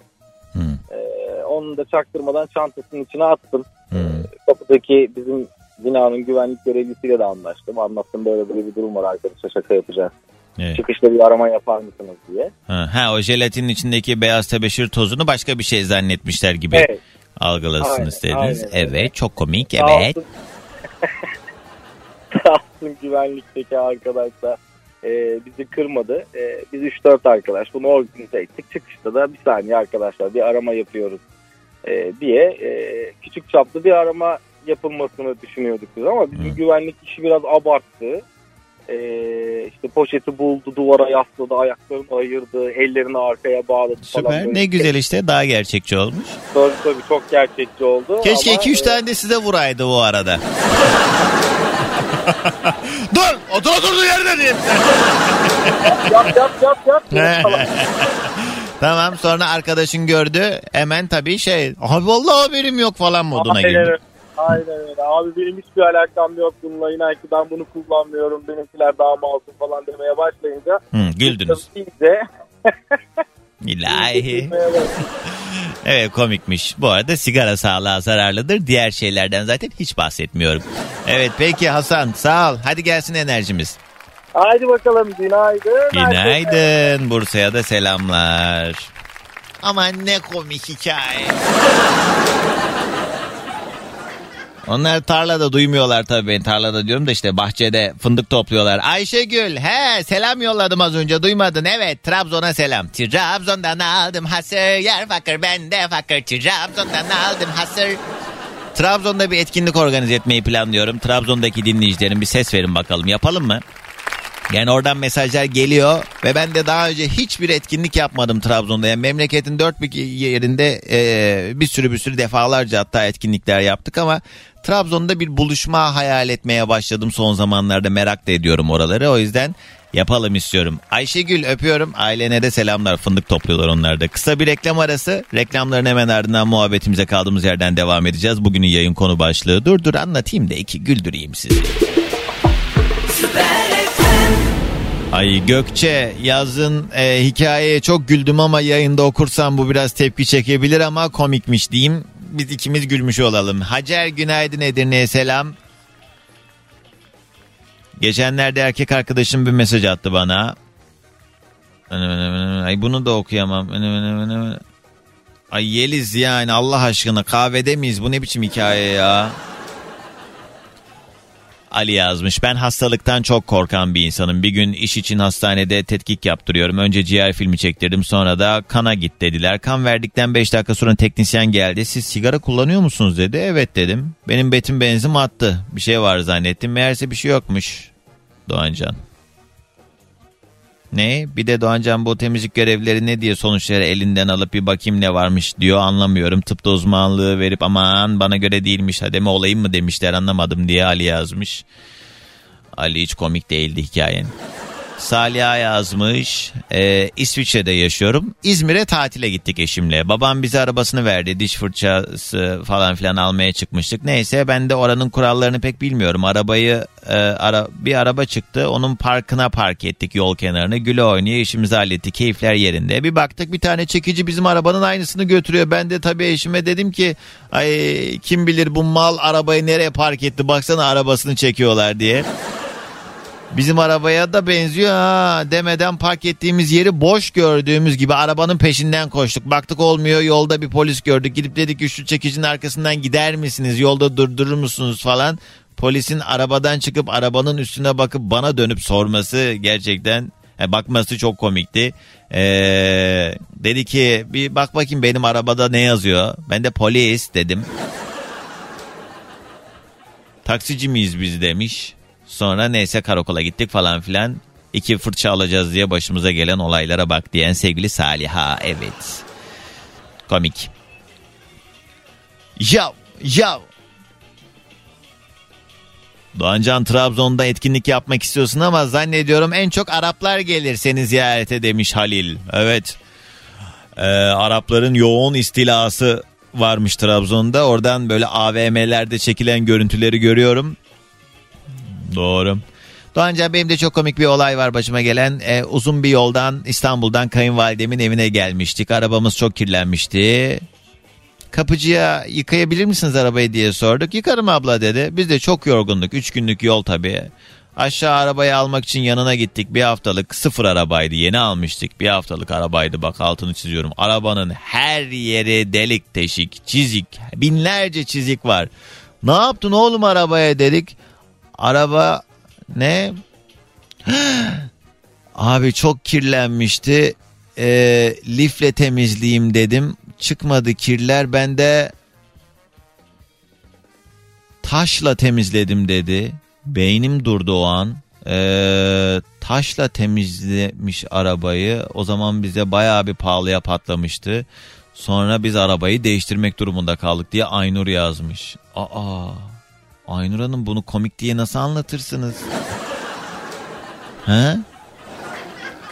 [SPEAKER 1] Hmm.
[SPEAKER 8] E, onu da çaktırmadan çantasının içine attım.
[SPEAKER 1] Hmm.
[SPEAKER 8] Kapıdaki bizim binanın güvenlik görevlisiyle de anlaştım. Anlattım böyle böyle bir durum var arkadaşlar şaka yapacağız.
[SPEAKER 1] Evet.
[SPEAKER 8] Çıkışta bir arama yapar mısınız diye.
[SPEAKER 1] Ha, ha, o jelatinin içindeki beyaz tebeşir tozunu başka bir şey zannetmişler gibi
[SPEAKER 8] Evet.
[SPEAKER 1] algılasın istediniz.
[SPEAKER 8] öyle.
[SPEAKER 1] Evet çok komik evet.
[SPEAKER 8] Sağ olsun güvenlikteki arkadaşlar e, bizi kırmadı. E, biz 3-4 arkadaş bunu organize ettik. Çıkışta da bir saniye arkadaşlar bir arama yapıyoruz e, diye e, küçük çaplı bir arama yapılmasını düşünüyorduk biz ama bizim
[SPEAKER 1] Hı.
[SPEAKER 8] güvenlik işi biraz abarttı. E, işte poşeti buldu, duvara yasladı, ayaklarını ayırdı, ellerini arkaya bağladı falan.
[SPEAKER 1] Süper ne güzel işte daha gerçekçi olmuş.
[SPEAKER 8] Tabii tabii çok gerçekçi oldu.
[SPEAKER 1] Keşke
[SPEAKER 8] ama,
[SPEAKER 1] 2-3
[SPEAKER 8] e,
[SPEAKER 1] tane de size vuraydı bu arada. Dur otur oturduğu yerde diye.
[SPEAKER 8] Yap yap yap yap.
[SPEAKER 1] tamam sonra arkadaşın gördü hemen tabii şey abi vallahi haberim yok falan moduna girdi.
[SPEAKER 8] Aynen öyle. Abi benim hiçbir alakam yok bununla. İnan ki ben bunu kullanmıyorum. Benimkiler daha masum falan demeye başlayınca.
[SPEAKER 1] Hı, güldünüz.
[SPEAKER 8] İyice
[SPEAKER 1] İlahi. Evet komikmiş. Bu arada sigara sağlığa zararlıdır. Diğer şeylerden zaten hiç bahsetmiyorum. Evet peki Hasan sağ ol. Hadi gelsin enerjimiz.
[SPEAKER 8] Haydi bakalım günaydın.
[SPEAKER 1] Günaydın. Bursa'ya da selamlar. Aman ne komik hikaye. Onlar tarlada duymuyorlar tabii beni. Tarlada diyorum da işte bahçede fındık topluyorlar. Ayşegül he selam yolladım az önce duymadın. Evet Trabzon'a selam. Trabzon'dan aldım hasır yer fakir ben de fakir. Trabzon'dan aldım hasır. Trabzon'da bir etkinlik organize etmeyi planlıyorum. Trabzon'daki dinleyicilerin bir ses verin bakalım yapalım mı? Yani oradan mesajlar geliyor ve ben de daha önce hiçbir etkinlik yapmadım Trabzon'da. Yani memleketin dört bir yerinde e, bir sürü bir sürü defalarca hatta etkinlikler yaptık ama Trabzon'da bir buluşma hayal etmeye başladım son zamanlarda merak da ediyorum oraları. O yüzden yapalım istiyorum. Ayşegül öpüyorum. Ailene de selamlar. Fındık topluyorlar onlar da. Kısa bir reklam arası. Reklamların hemen ardından muhabbetimize kaldığımız yerden devam edeceğiz. Bugünün yayın konu başlığı. Dur dur anlatayım da iki güldüreyim sizi. Ay Gökçe yazın e, hikayeye çok güldüm ama yayında okursam bu biraz tepki çekebilir ama komikmiş diyeyim. Biz ikimiz gülmüş olalım. Hacer günaydın Edirne'ye selam. Geçenlerde erkek arkadaşım bir mesaj attı bana. Ay bunu da okuyamam. Ay Yeliz yani Allah aşkına kahvede miyiz? Bu ne biçim hikaye ya? Ali yazmış. Ben hastalıktan çok korkan bir insanım. Bir gün iş için hastanede tetkik yaptırıyorum. Önce ciğer filmi çektirdim. Sonra da kana git dediler. Kan verdikten 5 dakika sonra teknisyen geldi. Siz sigara kullanıyor musunuz dedi. Evet dedim. Benim betim benzim attı. Bir şey var zannettim. Meğerse bir şey yokmuş. Doğancan. Ne? Bir de Doğancan bu temizlik görevlileri ne diye sonuçları elinden alıp bir bakayım ne varmış diyor anlamıyorum. Tıpta uzmanlığı verip aman bana göre değilmiş hadi mi olayım mı demişler anlamadım diye Ali yazmış. Ali hiç komik değildi hikayen. Saliha yazmış. Ee, İsviçre'de yaşıyorum. İzmir'e tatile gittik eşimle. Babam bize arabasını verdi. Diş fırçası falan filan almaya çıkmıştık. Neyse ben de oranın kurallarını pek bilmiyorum. Arabayı e, ara, bir araba çıktı. Onun parkına park ettik yol kenarına. Güle oynaya işimizi hallettik. Keyifler yerinde. Bir baktık bir tane çekici bizim arabanın aynısını götürüyor. Ben de tabii eşime dedim ki ay kim bilir bu mal arabayı nereye park etti. Baksana arabasını çekiyorlar diye. Bizim arabaya da benziyor ha demeden park ettiğimiz yeri boş gördüğümüz gibi arabanın peşinden koştuk. Baktık olmuyor yolda bir polis gördük. Gidip dedik şu çekicinin arkasından gider misiniz yolda durdurur musunuz falan. Polisin arabadan çıkıp arabanın üstüne bakıp bana dönüp sorması gerçekten e, bakması çok komikti. Ee, dedi ki bir bak bakayım benim arabada ne yazıyor. Ben de polis dedim. Taksici miyiz biz demiş. Sonra neyse karakola gittik falan filan. İki fırça alacağız diye başımıza gelen olaylara bak diyen sevgili Saliha. Evet. Komik. Yav yav. Doğancan Trabzon'da etkinlik yapmak istiyorsun ama zannediyorum en çok Araplar gelir seni ziyarete demiş Halil. Evet. Ee, Arapların yoğun istilası varmış Trabzon'da. Oradan böyle AVM'lerde çekilen görüntüleri görüyorum. Doğru. Doğancan benim de çok komik bir olay var başıma gelen. Ee, uzun bir yoldan İstanbul'dan kayınvalidemin evine gelmiştik. Arabamız çok kirlenmişti. Kapıcıya yıkayabilir misiniz arabayı diye sorduk. Yıkarım abla dedi. Biz de çok yorgunduk. Üç günlük yol tabii. Aşağı arabayı almak için yanına gittik. Bir haftalık sıfır arabaydı. Yeni almıştık. Bir haftalık arabaydı. Bak altını çiziyorum. Arabanın her yeri delik teşik, çizik. Binlerce çizik var. Ne yaptın oğlum arabaya dedik. Araba ne? Abi çok kirlenmişti. Ee, lifle temizleyeyim dedim. Çıkmadı kirler. Ben de taşla temizledim dedi. Beynim durdu o an. Ee, taşla temizlemiş arabayı. O zaman bize bayağı bir pahalıya patlamıştı. Sonra biz arabayı değiştirmek durumunda kaldık diye Aynur yazmış. Aa, Aynur Hanım bunu komik diye nasıl anlatırsınız? He?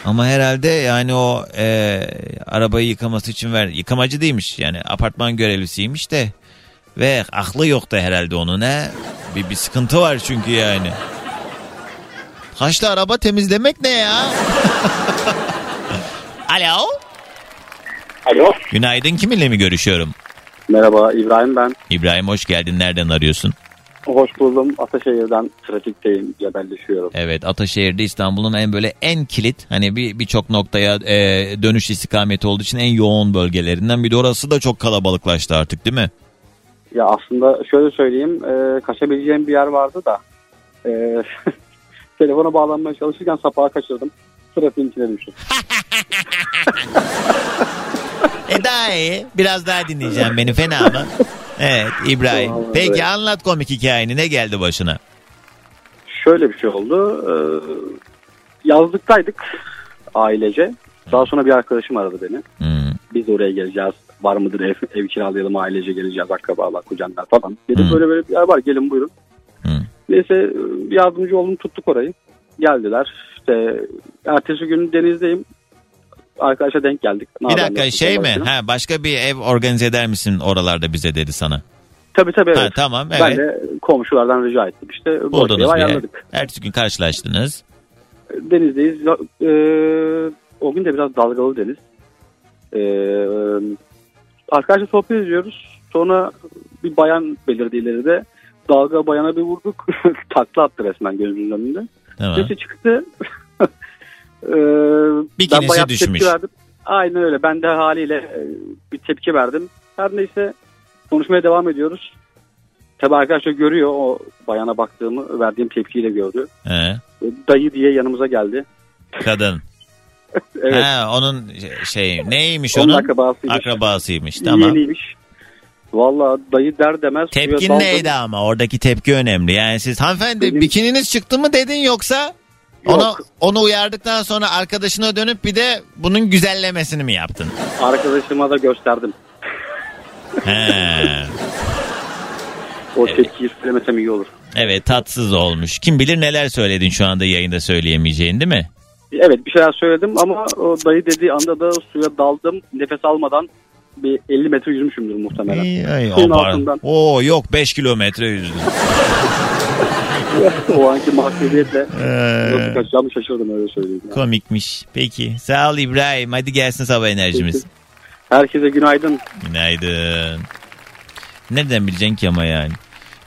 [SPEAKER 1] Ama herhalde yani o e, arabayı yıkaması için ver. Yıkamacı değilmiş yani apartman görevlisiymiş de. Ve aklı yoktu herhalde onun ne? Bir, bir sıkıntı var çünkü yani. Taşlı araba temizlemek ne ya? Alo.
[SPEAKER 9] Alo.
[SPEAKER 1] Günaydın kiminle mi görüşüyorum?
[SPEAKER 9] Merhaba İbrahim ben.
[SPEAKER 1] İbrahim hoş geldin. Nereden arıyorsun?
[SPEAKER 9] Hoş buldum. Ataşehir'den trafikteyim. Cebelleşiyorum.
[SPEAKER 1] Evet Ataşehir'de İstanbul'un en böyle en kilit hani bir birçok noktaya e, dönüş istikameti olduğu için en yoğun bölgelerinden bir de orası da çok kalabalıklaştı artık değil mi?
[SPEAKER 9] Ya aslında şöyle söyleyeyim. E, kaçabileceğim bir yer vardı da. E, telefona bağlanmaya çalışırken sapağı kaçırdım. Trafiğin içine düştüm.
[SPEAKER 1] E daha iyi. Biraz daha dinleyeceğim beni fena mı? Evet İbrahim.
[SPEAKER 9] Tamam,
[SPEAKER 1] Peki
[SPEAKER 9] evet.
[SPEAKER 1] anlat komik hikayeni ne geldi başına?
[SPEAKER 9] Şöyle bir şey oldu. E, yazlıktaydık ailece. Daha sonra bir arkadaşım aradı beni.
[SPEAKER 1] Hmm.
[SPEAKER 9] Biz oraya geleceğiz. Var mıdır ev, ev kiralayalım ailece geleceğiz akrabalar kuzenler falan. Dedim
[SPEAKER 1] Hı.
[SPEAKER 9] böyle böyle bir yer var gelin buyurun.
[SPEAKER 1] Hı.
[SPEAKER 9] Neyse yardımcı oldum tuttuk orayı. Geldiler. İşte ertesi gün denizdeyim. Arkadaşa denk geldik. Ne
[SPEAKER 1] Bir dakika şey mi? Ha başka bir ev organize eder misin oralarda bize dedi sana.
[SPEAKER 9] Tabii tabii evet.
[SPEAKER 1] Ha tamam
[SPEAKER 9] Ben
[SPEAKER 1] evet.
[SPEAKER 9] de komşulardan rica ettim. İşte
[SPEAKER 1] Buldunuz bir ev. Ertesi gün karşılaştınız.
[SPEAKER 9] Denizdeyiz. Ee, o gün de biraz dalgalı deniz. Ee, arkadaşla sohbet ediyoruz. Sonra bir bayan belirdi ileride. Dalga bayana bir vurduk. Takla attı resmen gözümün önünde.
[SPEAKER 1] Tamam.
[SPEAKER 9] Sesi çıktı. Ee,
[SPEAKER 1] Bikinisi
[SPEAKER 9] ben bayağı
[SPEAKER 1] düşmüş.
[SPEAKER 9] verdim. Aynen öyle. Ben de haliyle e, bir tepki verdim. Her neyse konuşmaya devam ediyoruz. Tabii arkadaşlar görüyor o bayana baktığımı, verdiğim tepkiyi de gördü.
[SPEAKER 1] He.
[SPEAKER 9] Dayı diye yanımıza geldi.
[SPEAKER 1] Kadın.
[SPEAKER 9] Evet.
[SPEAKER 1] Ha, onun şey neymiş
[SPEAKER 9] Onun
[SPEAKER 1] onun?
[SPEAKER 9] akrabasıymış.
[SPEAKER 1] Akrabasıymış tamam.
[SPEAKER 9] Yeniymiş. Valla dayı der demez.
[SPEAKER 1] Tepkin neydi ama oradaki tepki önemli. Yani siz hanımefendi
[SPEAKER 9] Benim-
[SPEAKER 1] bikininiz çıktı mı dedin yoksa
[SPEAKER 9] Yok.
[SPEAKER 1] onu onu uyardıktan sonra arkadaşına dönüp bir de bunun güzellemesini mi yaptın?
[SPEAKER 9] Arkadaşıma da gösterdim.
[SPEAKER 1] He.
[SPEAKER 9] O tepkiyi söylemesem iyi olur.
[SPEAKER 1] Evet tatsız olmuş. Kim bilir neler söyledin şu anda yayında söyleyemeyeceğin değil mi?
[SPEAKER 9] Evet bir şeyler söyledim ama o dayı dediği anda da suya daldım. Nefes almadan bir 50 metre yüzmüşümdür muhtemelen.
[SPEAKER 1] Ay, ay,
[SPEAKER 9] Suyun
[SPEAKER 1] o,
[SPEAKER 9] altından.
[SPEAKER 1] Oo yok 5 kilometre yüzdüm.
[SPEAKER 9] o anki mahcubiyetle
[SPEAKER 1] Ee,
[SPEAKER 9] nasıl kaçacağımı şaşırdım öyle söyleyeyim. yani.
[SPEAKER 1] komikmiş. Peki sağ ol İbrahim. Hadi gelsin sabah enerjimiz.
[SPEAKER 9] Herkese günaydın.
[SPEAKER 1] Günaydın. Nereden bileceksin ki ama yani?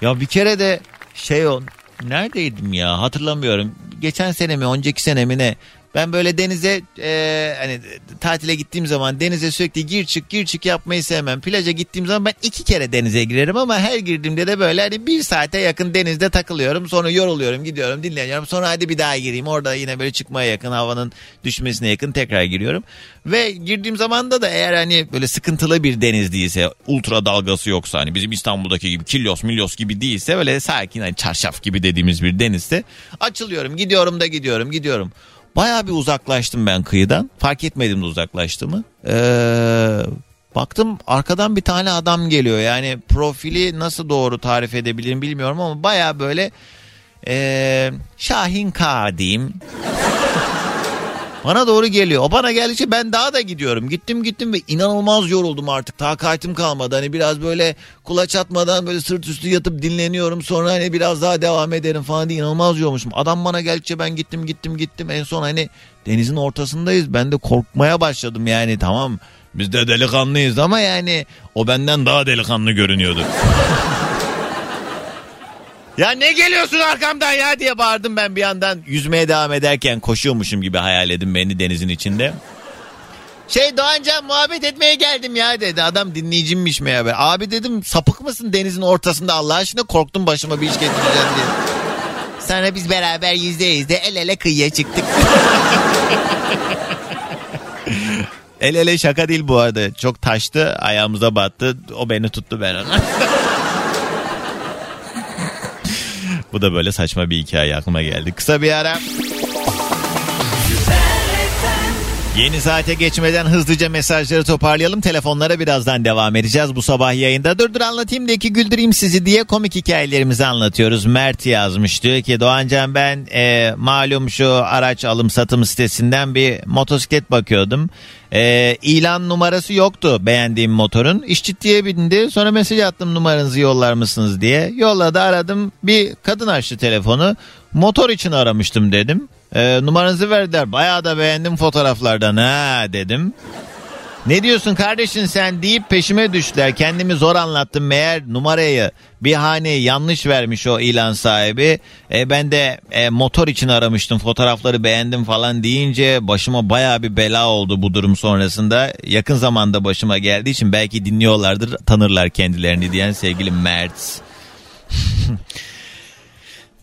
[SPEAKER 1] Ya bir kere de şey o neredeydim ya hatırlamıyorum. Geçen sene mi önceki sene mi ne? Ben böyle denize e, hani tatile gittiğim zaman denize sürekli gir çık gir çık yapmayı sevmem. Plaja gittiğim zaman ben iki kere denize girerim ama her girdiğimde de böyle hani bir saate yakın denizde takılıyorum. Sonra yoruluyorum gidiyorum dinleniyorum. Sonra hadi bir daha gireyim. Orada yine böyle çıkmaya yakın havanın düşmesine yakın tekrar giriyorum. Ve girdiğim zamanda da eğer hani böyle sıkıntılı bir deniz değilse ultra dalgası yoksa hani bizim İstanbul'daki gibi kilyos milyos gibi değilse böyle sakin hani çarşaf gibi dediğimiz bir denizde açılıyorum gidiyorum da gidiyorum gidiyorum. Bayağı bir uzaklaştım ben kıyıdan. Fark etmedim de uzaklaştığımı. Ee, baktım arkadan bir tane adam geliyor. Yani profili nasıl doğru tarif edebilirim bilmiyorum ama bayağı böyle ee, Şahin K diyeyim. Bana doğru geliyor. O bana geldikçe ben daha da gidiyorum. Gittim gittim ve inanılmaz yoruldum artık. Takatim kalmadı. Hani biraz böyle kulaç atmadan böyle sırt üstü yatıp dinleniyorum. Sonra hani biraz daha devam ederim falan diye inanılmaz yorulmuşum. Adam bana geldikçe ben gittim gittim gittim. En son hani denizin ortasındayız. Ben de korkmaya başladım yani tamam. Biz de delikanlıyız ama yani o benden daha delikanlı görünüyordu. Ya ne geliyorsun arkamdan ya diye bağırdım ben bir yandan yüzmeye devam ederken koşuyormuşum gibi hayal edin beni denizin içinde. Şey Doğancan muhabbet etmeye geldim ya dedi. Adam dinleyicimmiş meğer. Abi dedim sapık mısın denizin ortasında Allah aşkına korktum başıma bir iş getireceğim diye. Sonra biz beraber yüzde yüzde el ele kıyıya çıktık. el ele şaka değil bu arada. Çok taştı ayağımıza battı. O beni tuttu ben onu. Bu da böyle saçma bir hikaye aklıma geldi. Kısa bir ara. Yeni saate geçmeden hızlıca mesajları toparlayalım. Telefonlara birazdan devam edeceğiz bu sabah yayında. Dur dur anlatayım da ki güldüreyim sizi diye komik hikayelerimizi anlatıyoruz. Mert yazmış diyor ki Doğancan ben e, malum şu araç alım satım sitesinden bir motosiklet bakıyordum. E, ilan numarası yoktu beğendiğim motorun. İş ciddiye bindi. Sonra mesaj attım numaranızı yollar mısınız diye. Yolladı aradım. Bir kadın açtı telefonu. Motor için aramıştım dedim. E, numaranızı verdiler. Bayağı da beğendim fotoğraflardan ha dedim. Ne diyorsun kardeşin sen deyip peşime düştüler. Kendimi zor anlattım meğer numarayı bir haneyi yanlış vermiş o ilan sahibi. E, ben de e, motor için aramıştım fotoğrafları beğendim falan deyince başıma baya bir bela oldu bu durum sonrasında. Yakın zamanda başıma geldiği için belki dinliyorlardır tanırlar kendilerini diyen sevgili Mert.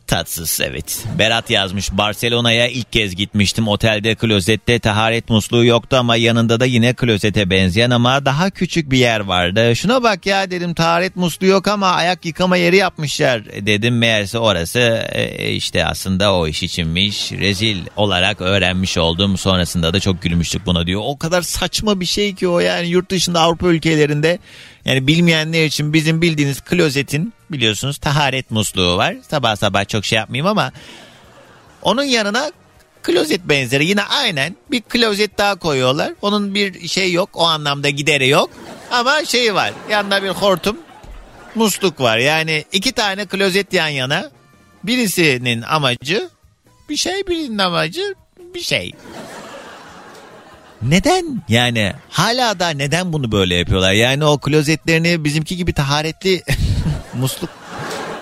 [SPEAKER 1] Tatsız evet. Berat yazmış Barcelona'ya ilk kez gitmiştim. Otelde klozette taharet musluğu yoktu ama yanında da yine klozete benzeyen ama daha küçük bir yer vardı. Şuna bak ya dedim taharet musluğu yok ama ayak yıkama yeri yapmışlar dedim. Meğerse orası e, işte aslında o iş içinmiş. Rezil olarak öğrenmiş oldum. Sonrasında da çok gülmüştük buna diyor. O kadar saçma bir şey ki o yani yurt dışında Avrupa ülkelerinde yani bilmeyenler için bizim bildiğiniz klozetin biliyorsunuz taharet musluğu var. Sabah sabah çok şey yapmayayım ama onun yanına klozet benzeri yine aynen bir klozet daha koyuyorlar. Onun bir şey yok o anlamda gideri yok ama şeyi var yanında bir hortum musluk var. Yani iki tane klozet yan yana birisinin amacı bir şey birinin amacı bir şey. Neden yani hala da neden bunu böyle yapıyorlar? Yani o klozetlerini bizimki gibi taharetli musluk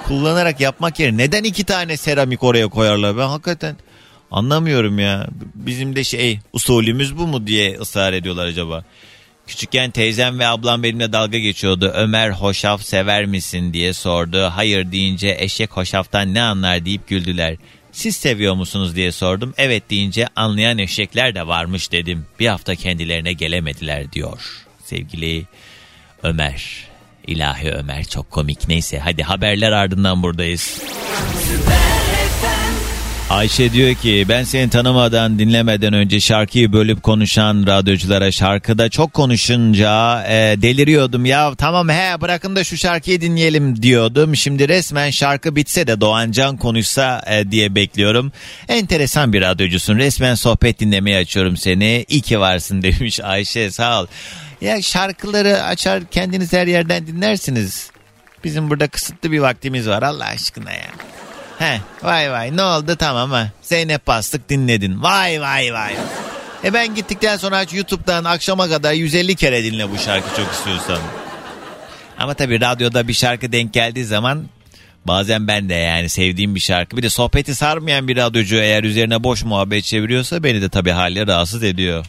[SPEAKER 1] kullanarak yapmak yerine neden iki tane seramik oraya koyarlar? Ben hakikaten anlamıyorum ya. Bizim de şey usulümüz bu mu diye ısrar ediyorlar acaba. Küçükken teyzem ve ablam benimle dalga geçiyordu. Ömer hoşaf sever misin diye sordu. Hayır deyince eşek hoşaftan ne anlar deyip güldüler. Siz seviyor musunuz diye sordum. Evet deyince anlayan eşekler de varmış dedim. Bir hafta kendilerine gelemediler diyor. Sevgili Ömer. İlahi Ömer çok komik. Neyse hadi haberler ardından buradayız. Ayşe diyor ki ben seni tanımadan dinlemeden önce şarkıyı bölüp konuşan radyoculara şarkıda çok konuşunca e, deliriyordum. Ya tamam he bırakın da şu şarkıyı dinleyelim diyordum. Şimdi resmen şarkı bitse de Doğancan konuşsa e, diye bekliyorum. Enteresan bir radyocusun resmen sohbet dinlemeye açıyorum seni. İyi ki varsın demiş Ayşe sağ ol. Ya şarkıları açar kendiniz her yerden dinlersiniz. Bizim burada kısıtlı bir vaktimiz var Allah aşkına ya. He vay vay ne oldu tamam ha. Zeynep bastık dinledin. Vay vay vay. E ben gittikten sonra aç YouTube'dan akşama kadar 150 kere dinle bu şarkı çok istiyorsan. Ama tabii radyoda bir şarkı denk geldiği zaman bazen ben de yani sevdiğim bir şarkı. Bir de sohbeti sarmayan bir radyocu eğer üzerine boş muhabbet çeviriyorsa beni de tabii haliyle rahatsız ediyor.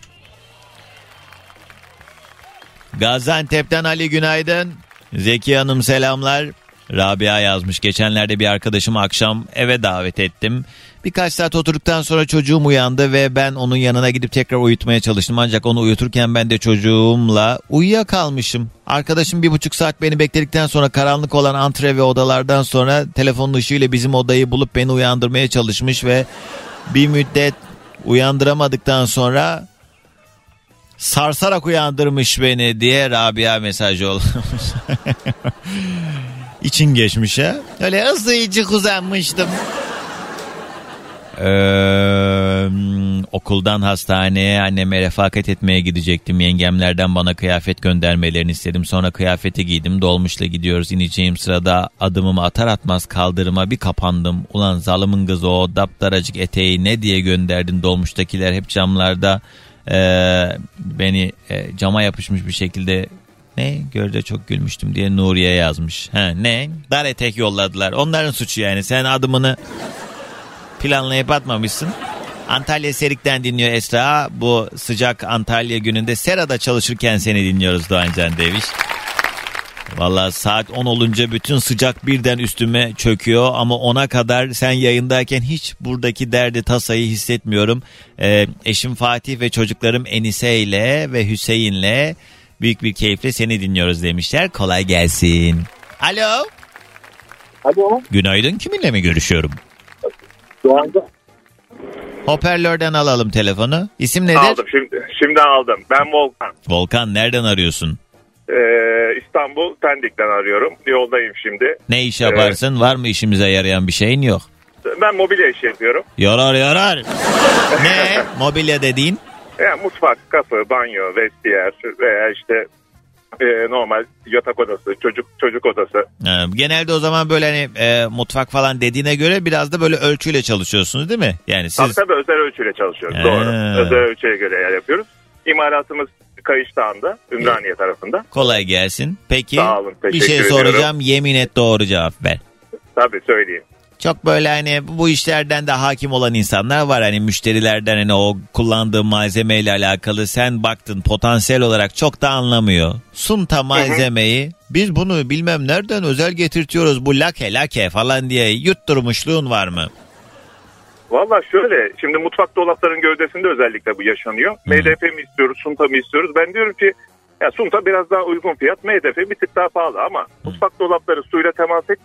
[SPEAKER 1] Gaziantep'ten Ali günaydın. Zeki Hanım selamlar. Rabia yazmış. Geçenlerde bir arkadaşımı akşam eve davet ettim. Birkaç saat oturduktan sonra çocuğum uyandı ve ben onun yanına gidip tekrar uyutmaya çalıştım. Ancak onu uyuturken ben de çocuğumla uyuyakalmışım. Arkadaşım bir buçuk saat beni bekledikten sonra karanlık olan antre ve odalardan sonra telefonun ışığıyla bizim odayı bulup beni uyandırmaya çalışmış ve bir müddet uyandıramadıktan sonra sarsarak uyandırmış beni diye Rabia mesaj olmuş. İçin geçmiş ha. Öyle hızlıcık uzanmıştım. Ee, okuldan hastaneye anneme refakat etmeye gidecektim. Yengemlerden bana kıyafet göndermelerini istedim. Sonra kıyafeti giydim. Dolmuşla gidiyoruz. İneceğim sırada adımımı atar atmaz kaldırıma bir kapandım. Ulan zalımın kızı o daptaracık eteği ne diye gönderdin dolmuştakiler hep camlarda ee, beni e, cama yapışmış bir şekilde ne görde çok gülmüştüm diye Nuriye yazmış. Ha, ne? Dar etek yolladılar. Onların suçu yani. Sen adımını planlayıp atmamışsın. Antalya Serik'ten dinliyor Esra. Bu sıcak Antalya gününde Sera'da çalışırken seni dinliyoruz Doğancan Deviş. Valla saat 10 olunca bütün sıcak birden üstüme çöküyor ama ona kadar sen yayındayken hiç buradaki derdi tasayı hissetmiyorum. Ee, eşim Fatih ve çocuklarım Enise ile ve Hüseyin'le büyük bir keyifle seni dinliyoruz demişler. Kolay gelsin. Alo.
[SPEAKER 8] Alo.
[SPEAKER 1] Günaydın kiminle mi görüşüyorum?
[SPEAKER 8] Doğancan.
[SPEAKER 1] Hoparlörden alalım telefonu. İsim nedir?
[SPEAKER 10] Aldım şimdi. Şimdi aldım. Ben Volkan.
[SPEAKER 1] Volkan nereden arıyorsun?
[SPEAKER 10] Ee, İstanbul Pendik'ten arıyorum. Yoldayım şimdi.
[SPEAKER 1] Ne iş yaparsın? Var mı işimize yarayan bir şeyin yok?
[SPEAKER 10] Ben mobilya işi yapıyorum.
[SPEAKER 1] Yorar yorar. ne? Mobilya dediğin?
[SPEAKER 10] Yani mutfak, kapı, banyo, vestiyer veya işte e, normal yatak odası, çocuk çocuk odası.
[SPEAKER 1] Ha, genelde o zaman böyle hani e, mutfak falan dediğine göre biraz da böyle ölçüyle çalışıyorsunuz değil mi? Yani
[SPEAKER 10] Tabii
[SPEAKER 1] siz
[SPEAKER 10] tabii özel ölçüyle çalışıyoruz.
[SPEAKER 1] He.
[SPEAKER 10] Doğru. Özel ölçüye göre yer yapıyoruz. İmalatımız Kayış Dağı'nda, Ümraniye tarafında.
[SPEAKER 1] kolay gelsin. Peki
[SPEAKER 10] Sağ olun,
[SPEAKER 1] bir şey
[SPEAKER 10] ediyorum.
[SPEAKER 1] soracağım yemin et doğru cevap ver.
[SPEAKER 10] Tabii söyleyeyim.
[SPEAKER 1] Çok böyle hani bu işlerden de hakim olan insanlar var. Hani müşterilerden hani o kullandığı malzemeyle alakalı sen baktın potansiyel olarak çok da anlamıyor. Sunta malzemeyi biz bunu bilmem nereden özel getirtiyoruz bu lake lake falan diye yutturmuşluğun var mı?
[SPEAKER 10] Valla şöyle şimdi mutfak dolapların gövdesinde özellikle bu yaşanıyor. MDF mi istiyoruz, Sunta mı istiyoruz? Ben diyorum ki ya Sunta biraz daha uygun fiyat, MDF bir tık daha pahalı ama mutfak dolapları suyla temas et.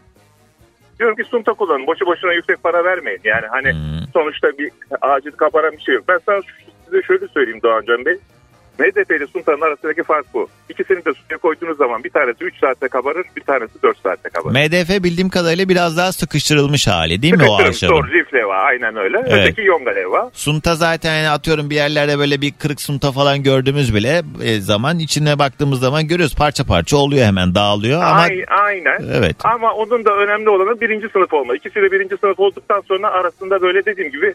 [SPEAKER 10] Diyorum ki Sunta kullanın. Boşu boşuna yüksek para vermeyin. Yani hani sonuçta bir acil kaparan bir şey yok. Ben sana size şöyle söyleyeyim Doğancan Bey. MDF ile Sunta'nın arasındaki fark bu. İkisini de suya koyduğunuz zaman bir tanesi 3 saatte kabarır, bir tanesi 4 saatte kabarır.
[SPEAKER 1] MDF bildiğim kadarıyla biraz daha sıkıştırılmış hali değil mi o ahşabın?
[SPEAKER 10] Doğru, leva aynen öyle.
[SPEAKER 1] Evet.
[SPEAKER 10] Öteki yonga leva.
[SPEAKER 1] Sunta zaten yani atıyorum bir yerlerde böyle bir kırık sunta falan gördüğümüz bile e, zaman içine baktığımız zaman görüyoruz parça parça oluyor hemen dağılıyor ama
[SPEAKER 10] Ay- aynen.
[SPEAKER 1] Evet.
[SPEAKER 10] Ama onun da önemli olanı birinci sınıf olma. İkisi de birinci sınıf olduktan sonra arasında böyle dediğim gibi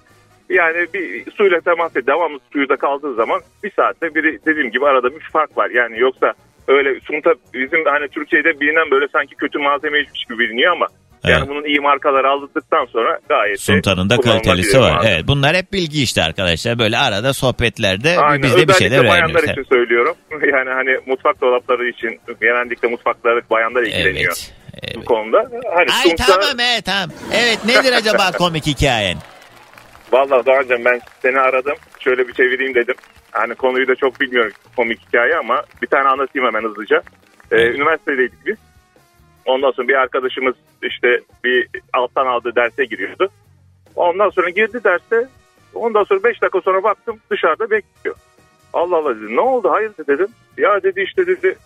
[SPEAKER 10] yani bir suyla temas et. Devamlı suyuda kaldığı zaman bir saatte biri dediğim gibi arada bir fark var. Yani yoksa öyle sunta bizim hani Türkiye'de bilinen böyle sanki kötü malzemeymiş gibi biliniyor ama yani
[SPEAKER 1] Evet.
[SPEAKER 10] bunun iyi markaları aldıktan sonra gayet
[SPEAKER 1] Sunta'nın da kalitelisi var. Evet bunlar hep bilgi işte arkadaşlar. Böyle arada sohbetlerde
[SPEAKER 10] Aynen.
[SPEAKER 1] biz de bir şeyler
[SPEAKER 10] bayanlar
[SPEAKER 1] öğreniyoruz.
[SPEAKER 10] için söylüyorum. Yani hani mutfak dolapları için genellikle mutfakları bayanlar ilgileniyor
[SPEAKER 1] Evet.
[SPEAKER 10] bu konuda. Hani
[SPEAKER 1] Ay
[SPEAKER 10] Sunta-
[SPEAKER 1] tamam evet tamam. Evet nedir acaba komik hikayen?
[SPEAKER 10] Vallahi Doğancan ben seni aradım. Şöyle bir çevireyim dedim. Hani konuyu da çok bilmiyorum komik hikaye ama bir tane anlatayım hemen hızlıca. Ee, üniversitedeydik biz. Ondan sonra bir arkadaşımız işte bir alttan aldığı derse giriyordu. Ondan sonra girdi derste. Ondan sonra 5 dakika sonra baktım dışarıda bekliyor. Allah Allah dedim. Ne oldu? Hayırdır dedim. Ya dedi işte dedi.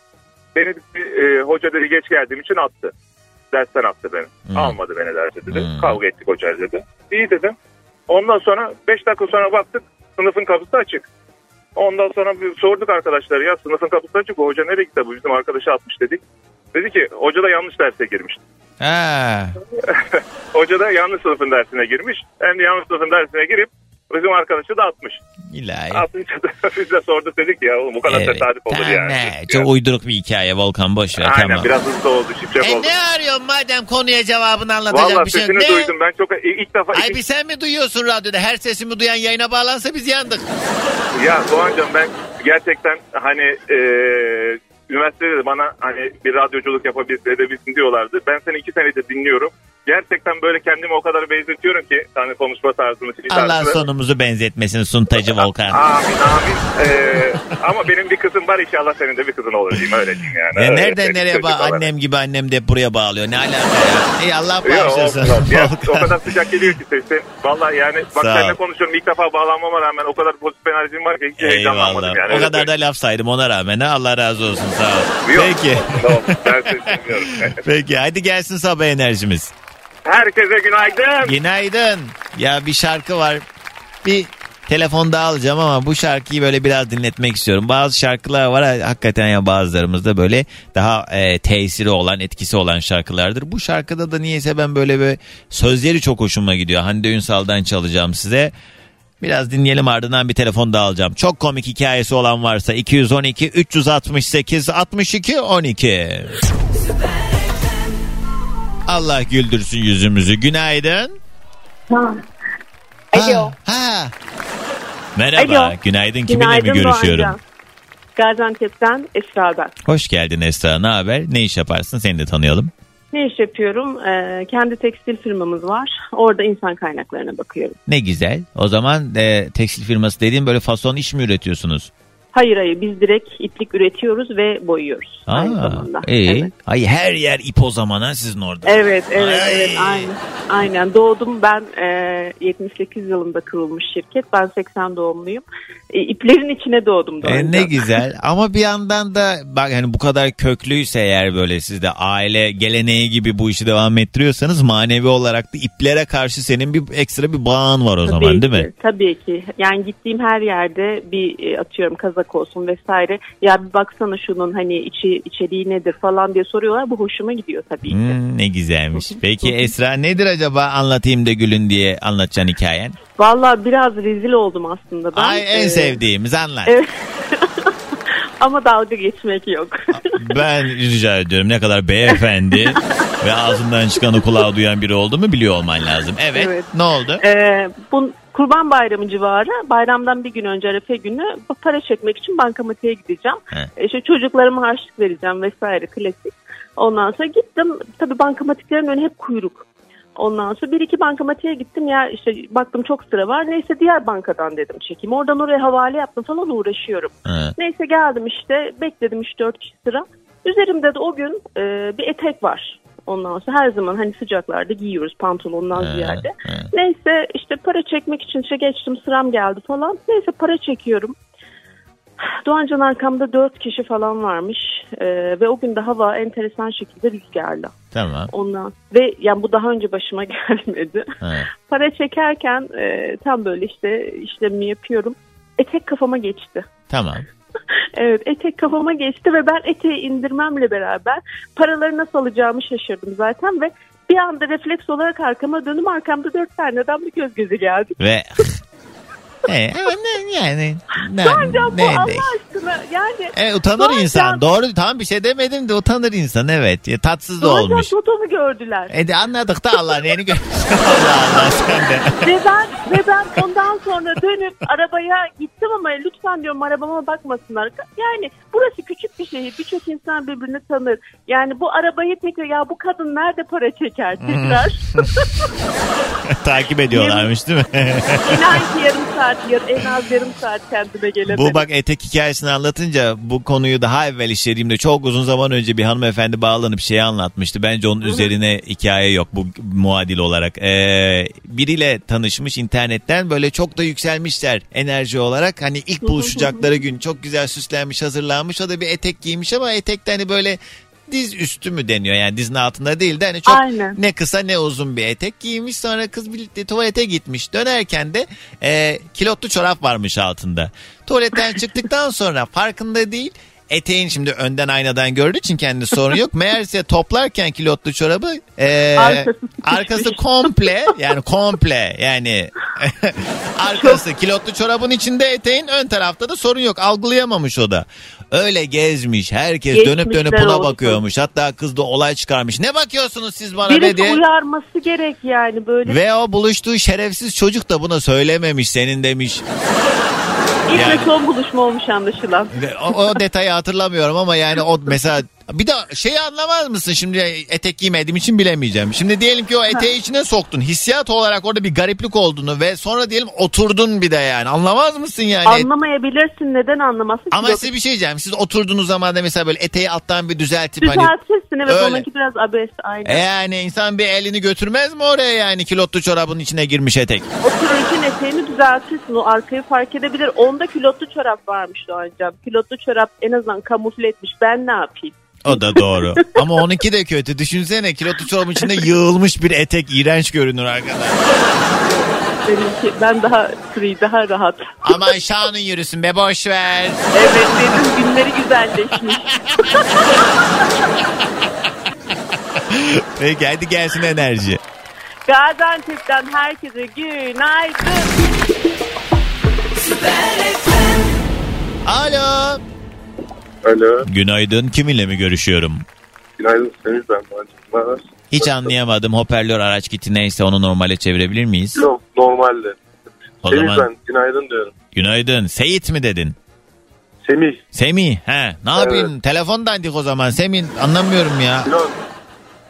[SPEAKER 10] Beni dedi, e, hoca dedi geç geldiğim için attı. Dersten attı beni.
[SPEAKER 1] Hmm.
[SPEAKER 10] Almadı beni derse dedi.
[SPEAKER 1] Hmm.
[SPEAKER 10] Kavga ettik hoca dedi. İyi dedim. Ondan sonra 5 dakika sonra baktık sınıfın kapısı açık. Ondan sonra bir sorduk arkadaşlar ya sınıfın kapısı açık bu hoca nereye gitti bu bizim arkadaşı atmış dedik. Dedi ki hoca da yanlış derse girmiş.
[SPEAKER 1] Ha.
[SPEAKER 10] Hoca da yanlış sınıfın dersine girmiş. Hem de yanlış sınıfın dersine girip bizim arkadaşı da atmış.
[SPEAKER 1] İlahi.
[SPEAKER 10] Atınca da biz de sorduk dedik ya oğlum bu kadar
[SPEAKER 1] Evet,
[SPEAKER 10] tesadüf olur
[SPEAKER 1] tamam,
[SPEAKER 10] yani.
[SPEAKER 1] ne? Çok uyduruk bir hikaye Volkan boş ver
[SPEAKER 10] Aynen
[SPEAKER 1] tamam.
[SPEAKER 10] biraz hızlı oldu şifre
[SPEAKER 1] E
[SPEAKER 10] oldu.
[SPEAKER 1] ne arıyorsun madem konuya cevabını anlatacak
[SPEAKER 10] Valla
[SPEAKER 1] bir şey yok.
[SPEAKER 10] sesini
[SPEAKER 1] Ne?
[SPEAKER 10] duydum ben çok ilk defa
[SPEAKER 1] Ay bir sen mi duyuyorsun radyoda? Her sesimi duyan yayına bağlansa biz yandık.
[SPEAKER 10] Ya Doğancan ben gerçekten hani e, üniversitede de bana hani bir radyoculuk yapabilirsin edebilirsin diyorlardı. Ben seni iki senedir dinliyorum. Gerçekten böyle kendimi o kadar benzetiyorum ki hani konuşma tarzını. şey
[SPEAKER 1] Allah
[SPEAKER 10] tarzını.
[SPEAKER 1] sonumuzu benzetmesin suntacı Volkan.
[SPEAKER 10] Amin amin. Ee, ama benim bir kızım var inşallah senin de bir kızın olur diyeyim öyle diyeyim yani.
[SPEAKER 1] Ya
[SPEAKER 10] Öyle
[SPEAKER 1] nereden
[SPEAKER 10] senin
[SPEAKER 1] nereye
[SPEAKER 10] olarak.
[SPEAKER 1] annem gibi annem de buraya bağlıyor. Ne alaka ya? İyi Allah bağışlasın.
[SPEAKER 10] Ya, o kadar sıcak geliyor ki sesin. Vallahi yani bak
[SPEAKER 1] Sağ
[SPEAKER 10] seninle konuşuyorum ilk defa bağlanmama rağmen o kadar pozitif enerjim var ki hiç heyecanlanmadım
[SPEAKER 1] Eyvallah.
[SPEAKER 10] yani.
[SPEAKER 1] o
[SPEAKER 10] Öyle
[SPEAKER 1] kadar da laf saydım ona rağmen. Allah razı olsun sağ ol.
[SPEAKER 10] Yok.
[SPEAKER 1] Peki.
[SPEAKER 10] Tamam, ben seni.
[SPEAKER 1] Peki hadi gelsin sabah enerjimiz.
[SPEAKER 10] Herkese günaydın.
[SPEAKER 1] Günaydın. Ya bir şarkı var. Bir telefonda alacağım ama bu şarkıyı böyle biraz dinletmek istiyorum. Bazı şarkılar var hakikaten ya bazılarımızda böyle daha e, tesiri olan etkisi olan şarkılardır. Bu şarkıda da niyeyse ben böyle böyle sözleri çok hoşuma gidiyor. Hande Ünsal'dan çalacağım size. Biraz dinleyelim ardından bir telefon daha alacağım. Çok komik hikayesi olan varsa 212 368 62 12. Allah güldürsün yüzümüzü. Günaydın.
[SPEAKER 11] Alo.
[SPEAKER 1] Ha. Merhaba.
[SPEAKER 11] Alo.
[SPEAKER 1] Günaydın. Kiminle
[SPEAKER 11] Günaydın
[SPEAKER 1] mi görüşüyorum?
[SPEAKER 11] Doğancan. Gaziantep'ten Esra ben.
[SPEAKER 1] Hoş geldin Esra. Ne haber? Ne iş yaparsın? Seni de tanıyalım.
[SPEAKER 11] Ne iş yapıyorum? Ee, kendi tekstil firmamız var. Orada insan kaynaklarına bakıyorum.
[SPEAKER 1] Ne güzel. O zaman e, tekstil firması dediğim böyle fason iş mi üretiyorsunuz?
[SPEAKER 11] Hayır hayır biz direkt iplik üretiyoruz ve boyuyoruz. aynı
[SPEAKER 1] Aa,
[SPEAKER 11] zamanda.
[SPEAKER 1] iyi.
[SPEAKER 11] Evet.
[SPEAKER 1] Ay her yer ip o zaman ha sizin orada.
[SPEAKER 11] Evet, evet,
[SPEAKER 1] Ay.
[SPEAKER 11] evet, aynen. Aynen. Doğdum ben e, 78 yılında kurulmuş şirket. Ben 80 doğumluyum. E, iplerin içine doğdum.
[SPEAKER 1] E,
[SPEAKER 11] Doğancan.
[SPEAKER 1] ne güzel ama bir yandan da bak hani bu kadar köklüyse eğer böyle siz de aile geleneği gibi bu işi devam ettiriyorsanız manevi olarak da iplere karşı senin bir ekstra bir bağın var o
[SPEAKER 11] Tabii
[SPEAKER 1] zaman değil
[SPEAKER 11] ki,
[SPEAKER 1] mi?
[SPEAKER 11] Tabii ki. Yani gittiğim her yerde bir e, atıyorum kazak olsun vesaire. Ya bir baksana şunun hani içi içeriği nedir falan diye soruyorlar. Bu hoşuma gidiyor tabii ki.
[SPEAKER 1] Hmm, ne güzelmiş. Peki Esra nedir acaba anlatayım da gülün diye anlatacağın hikayen?
[SPEAKER 11] Vallahi biraz rezil oldum aslında ben.
[SPEAKER 1] Ay en
[SPEAKER 11] Ee,
[SPEAKER 1] sevdiğimiz anlat.
[SPEAKER 11] Evet. Ama dalga geçmek yok.
[SPEAKER 1] Ben rica ediyorum ne kadar beyefendi ve ağzından çıkanı kulağa duyan biri oldu mu biliyor olman lazım. Evet,
[SPEAKER 11] Evet.
[SPEAKER 1] ne oldu?
[SPEAKER 11] Ee, bu Kurban Bayramı civarı bayramdan bir gün önce Arefe günü para çekmek için bankamatiğe gideceğim. E, İşte çocuklarıma harçlık vereceğim vesaire klasik. Ondan sonra gittim. Tabii bankamatiklerin önü hep kuyruk. Ondan sonra bir iki bankamatiğe gittim ya işte baktım çok sıra var. Neyse diğer bankadan dedim çekeyim. Oradan oraya havale yaptım falan uğraşıyorum.
[SPEAKER 1] Ha.
[SPEAKER 11] Neyse geldim işte bekledim 3-4 kişi sıra. Üzerimde de o gün e, bir etek var. Ondan sonra her zaman hani sıcaklarda giyiyoruz pantolondan
[SPEAKER 1] Ha,
[SPEAKER 11] ziyade.
[SPEAKER 1] ha.
[SPEAKER 11] Neyse işte para çekmek için işte geçtim sıram geldi falan. Neyse para çekiyorum. Doğancan arkamda dört kişi falan varmış Ee, ve o gün de hava enteresan şekilde rüzgarlı.
[SPEAKER 1] Tamam.
[SPEAKER 11] Ondan ve yani bu daha önce başıma gelmedi.
[SPEAKER 1] Ha.
[SPEAKER 11] Para çekerken e, tam böyle işte işlemimi yapıyorum. Etek kafama geçti.
[SPEAKER 1] Tamam.
[SPEAKER 11] Evet etek kafama geçti ve ben eteği indirmemle beraber paraları nasıl alacağımı şaşırdım zaten ve bir anda refleks olarak arkama döndüm arkamda dört tane adam bir göz göze geldi.
[SPEAKER 1] Ve e, ama ne, yani ne,
[SPEAKER 11] bu
[SPEAKER 1] ne-
[SPEAKER 11] Allah aşkına yani.
[SPEAKER 1] E, utanır insan. Doğru tam bir şey demedim de utanır insan evet. Ya, tatsız da olmuş.
[SPEAKER 11] Toto'mu gördüler.
[SPEAKER 1] E de anladık da Allah'ın yeni gö- Allah Allah sen de.
[SPEAKER 11] ve ben ve ben ondan sonra dönüp arabaya gittim ama lütfen diyorum arabama bakmasınlar. Yani burası küçük bir şehir. Birçok insan birbirini tanır. Yani bu arabayı tekrar ya bu kadın nerede para çeker tekrar.
[SPEAKER 1] Takip ediyorlarmış değil mi?
[SPEAKER 11] İnan ki yarım saat saat, en az yarım saat kendime gelemedim.
[SPEAKER 1] Bu bak etek hikayesini anlatınca bu konuyu daha evvel işlediğimde çok uzun zaman önce bir hanımefendi bağlanıp şeyi anlatmıştı. Bence onun üzerine hikaye yok bu muadil olarak. Ee, biriyle tanışmış internetten böyle çok da yükselmişler enerji olarak. Hani ilk buluşacakları gün çok güzel süslenmiş hazırlanmış. O da bir etek giymiş ama etekte hani böyle diz üstü mü deniyor? Yani dizin altında değil de hani çok
[SPEAKER 11] Aynen.
[SPEAKER 1] ne kısa ne uzun bir etek giymiş sonra kız birlikte tuvalete gitmiş. Dönerken de e, kilotlu çorap varmış altında. Tuvaletten çıktıktan sonra farkında değil eteğin şimdi önden aynadan gördüğü için kendi sorun yok. Meğerse toplarken kilotlu çorabı e,
[SPEAKER 11] Arkası
[SPEAKER 1] arkası komple yani komple yani arkası kilotlu çorabın içinde eteğin ön tarafta da sorun yok. Algılayamamış o da öyle gezmiş herkes dönüp dönüp
[SPEAKER 11] Geçmişler
[SPEAKER 1] buna
[SPEAKER 11] olsun.
[SPEAKER 1] bakıyormuş hatta kız da olay çıkarmış ne bakıyorsunuz siz bana
[SPEAKER 11] Birisi
[SPEAKER 1] be diye
[SPEAKER 11] uyarması gerek yani böyle.
[SPEAKER 1] ve o buluştuğu şerefsiz çocuk da buna söylememiş senin demiş.
[SPEAKER 11] İlk
[SPEAKER 1] yani-
[SPEAKER 11] ve son buluşma olmuş anlaşılan.
[SPEAKER 1] O, o detayı hatırlamıyorum ama yani o mesela bir de şeyi anlamaz mısın şimdi etek giymediğim için bilemeyeceğim. Şimdi diyelim ki o eteği içine soktun. Hissiyat olarak orada bir gariplik olduğunu ve sonra diyelim oturdun bir de yani. Anlamaz mısın yani?
[SPEAKER 11] Anlamayabilirsin neden anlamazsın?
[SPEAKER 1] ama size bir şey diyeceğim. Siz oturduğunuz zaman da mesela böyle eteği alttan bir düzeltip hani
[SPEAKER 11] Düzeltirsin evet
[SPEAKER 1] Öyle.
[SPEAKER 11] onunki biraz abes aynen.
[SPEAKER 1] e yani insan bir elini götürmez mi oraya yani kilotlu çorabın içine girmiş etek?
[SPEAKER 11] Otururken eteğini düzeltirsin o arkayı fark edebilir. Onda kilotlu çorap varmış Doğancan. Kilotlu çorap en azından kamufle etmiş ben ne yapayım?
[SPEAKER 1] O da doğru. Ama onunki de kötü. Düşünsene kilotlu çorabın içinde yığılmış bir etek iğrenç görünür arkadaşlar.
[SPEAKER 11] Benimki, ben daha free daha rahat.
[SPEAKER 1] Aman şanın yürüsün be boş ver.
[SPEAKER 11] Evet dedim günleri güzelleşmiş.
[SPEAKER 1] Peki hadi gelsin enerji.
[SPEAKER 11] Gaziantep'ten herkese günaydın.
[SPEAKER 1] Alo. Günaydın. Kiminle mi görüşüyorum?
[SPEAKER 12] Günaydın Semih ben. Doğancığım.
[SPEAKER 1] Hiç anlayamadım. Hoparlör araç kiti neyse onu normale çevirebilir miyiz?
[SPEAKER 12] Yok normalde.
[SPEAKER 1] O
[SPEAKER 12] Semih
[SPEAKER 1] zaman
[SPEAKER 12] ben. Günaydın diyorum.
[SPEAKER 1] günaydın. Seyit mi dedin?
[SPEAKER 12] Semih.
[SPEAKER 1] Semih. He. Ne yapayım? Telefon dandik o zaman. Semih anlamıyorum ya.
[SPEAKER 12] Yok.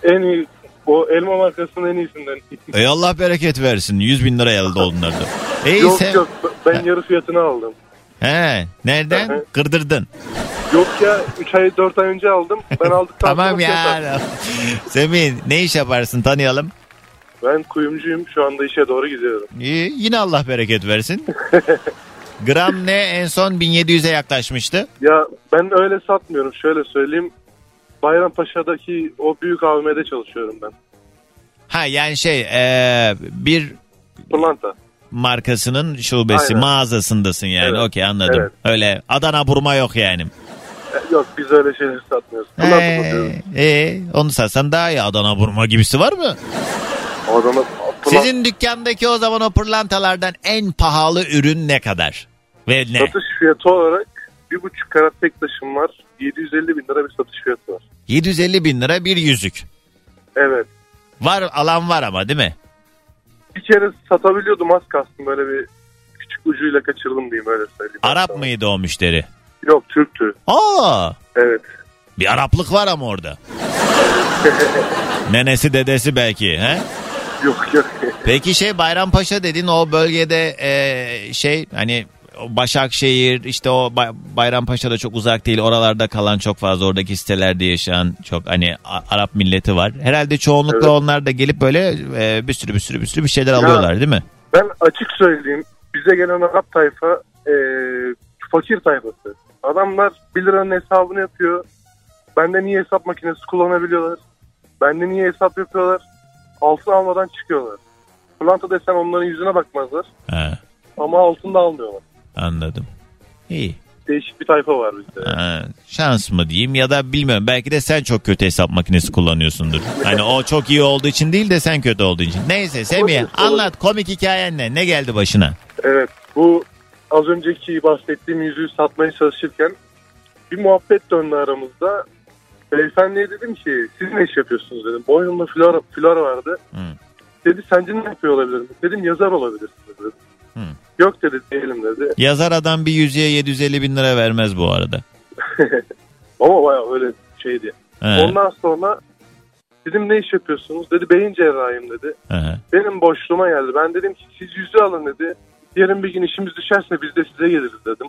[SPEAKER 12] En iyi o elma markasının en iyisinden.
[SPEAKER 1] Ey Allah bereket versin. 100 bin lira elde onlarda. İyi
[SPEAKER 12] yok
[SPEAKER 1] sen.
[SPEAKER 12] yok ben yarı fiyatını aldım.
[SPEAKER 1] He. Nereden?
[SPEAKER 12] Hı hı.
[SPEAKER 1] Kırdırdın.
[SPEAKER 12] Yok ya 3 ay 4 ay önce aldım. Ben aldıktan
[SPEAKER 1] Tamam
[SPEAKER 12] sonra fiyat
[SPEAKER 1] ya. Semih ne iş yaparsın tanıyalım.
[SPEAKER 12] Ben kuyumcuyum şu anda işe doğru gidiyorum.
[SPEAKER 1] İyi, yine Allah bereket versin. Gram ne en son 1700'e yaklaşmıştı.
[SPEAKER 12] Ya ben öyle satmıyorum şöyle söyleyeyim. Bayrampaşa'daki o büyük AVM'de çalışıyorum ben.
[SPEAKER 1] Ha yani şey eee, bir
[SPEAKER 12] Pırlanta.
[SPEAKER 1] Markasının şubesi
[SPEAKER 12] Aynen.
[SPEAKER 1] mağazasındasın yani.
[SPEAKER 12] Evet.
[SPEAKER 1] Okey anladım.
[SPEAKER 12] Evet.
[SPEAKER 1] Öyle Adana burma yok yani.
[SPEAKER 12] E, Yok biz öyle şeyler satmıyoruz.
[SPEAKER 1] Ee, ee, onu satsan daha iyi Adana burma gibisi var mı?
[SPEAKER 12] Pırlanta
[SPEAKER 1] Sizin dükkandaki o zaman o pırlantalardan en pahalı ürün ne kadar? Ve ne?
[SPEAKER 12] satış fiyatı olarak bir buçuk karat tek taşım var. 750 bin lira bir satış fiyatı var.
[SPEAKER 1] 750 bin lira bir yüzük.
[SPEAKER 12] Evet.
[SPEAKER 1] Var alan var ama değil mi?
[SPEAKER 12] Bir kere satabiliyordum az kastım böyle bir küçük ucuyla kaçırdım diyeyim öyle söyleyeyim.
[SPEAKER 1] Arap mıydı o müşteri?
[SPEAKER 12] Yok Türktü.
[SPEAKER 1] Aa,
[SPEAKER 12] Evet.
[SPEAKER 1] bir Araplık var ama orada. Nenesi dedesi belki. He?
[SPEAKER 12] Yok yok.
[SPEAKER 1] Peki şey Bayrampaşa dedin o bölgede e, şey hani Başakşehir işte o Bay- Bayrampaşa'da çok uzak değil oralarda kalan çok fazla oradaki sitelerde yaşayan çok hani Arap milleti var. Herhalde çoğunlukla
[SPEAKER 12] Evet.
[SPEAKER 1] onlar da gelip böyle e, bir sürü bir sürü bir sürü bir şeyler alıyorlar değil mi?
[SPEAKER 12] Ben açık söyleyeyim. Bize gelen Arap tayfa e, fakir tayfası. Adamlar 1 liranın hesabını yapıyor. Bende niye hesap makinesi kullanabiliyorlar? Bende niye hesap yapıyorlar? Altın almadan çıkıyorlar. Pırlanta desen onların yüzüne bakmazlar.
[SPEAKER 1] Ha,
[SPEAKER 12] Ama altın da almıyorlar.
[SPEAKER 1] Anladım. İyi.
[SPEAKER 12] Değişik bir tayfa var bizde.
[SPEAKER 1] Ha, şans mı diyeyim ya da bilmiyorum belki de sen çok kötü hesap makinesi kullanıyorsundur. Hani o çok iyi olduğu için değil de sen kötü olduğu için. Neyse Semih anlat komik hikayen ne? Ne geldi başına?
[SPEAKER 12] Evet bu az önceki bahsettiğim yüzüğü satmaya çalışırken bir muhabbet döndü aramızda. Beyefendiye dedim ki siz ne iş yapıyorsunuz dedim. Boynumda flora, flora vardı.
[SPEAKER 1] Hı.
[SPEAKER 12] Dedi sence ne yapıyor olabilirim? Dedim yazar olabilirsiniz dedim.
[SPEAKER 1] Hı.
[SPEAKER 12] Yok dedi değilim dedi.
[SPEAKER 1] Yazar adam bir yüzüğe 750 bin lira vermez bu arada.
[SPEAKER 12] Ama baya öyle şeydi.
[SPEAKER 1] He,
[SPEAKER 12] Ondan sonra dedim ne iş yapıyorsunuz? Dedi beyin cerrahiyim dedi.
[SPEAKER 1] he.
[SPEAKER 12] Benim boşluğuma geldi. Ben dedim ki siz yüzüğü alın dedi. Yarın bir gün işimiz düşerse biz de size geliriz dedim.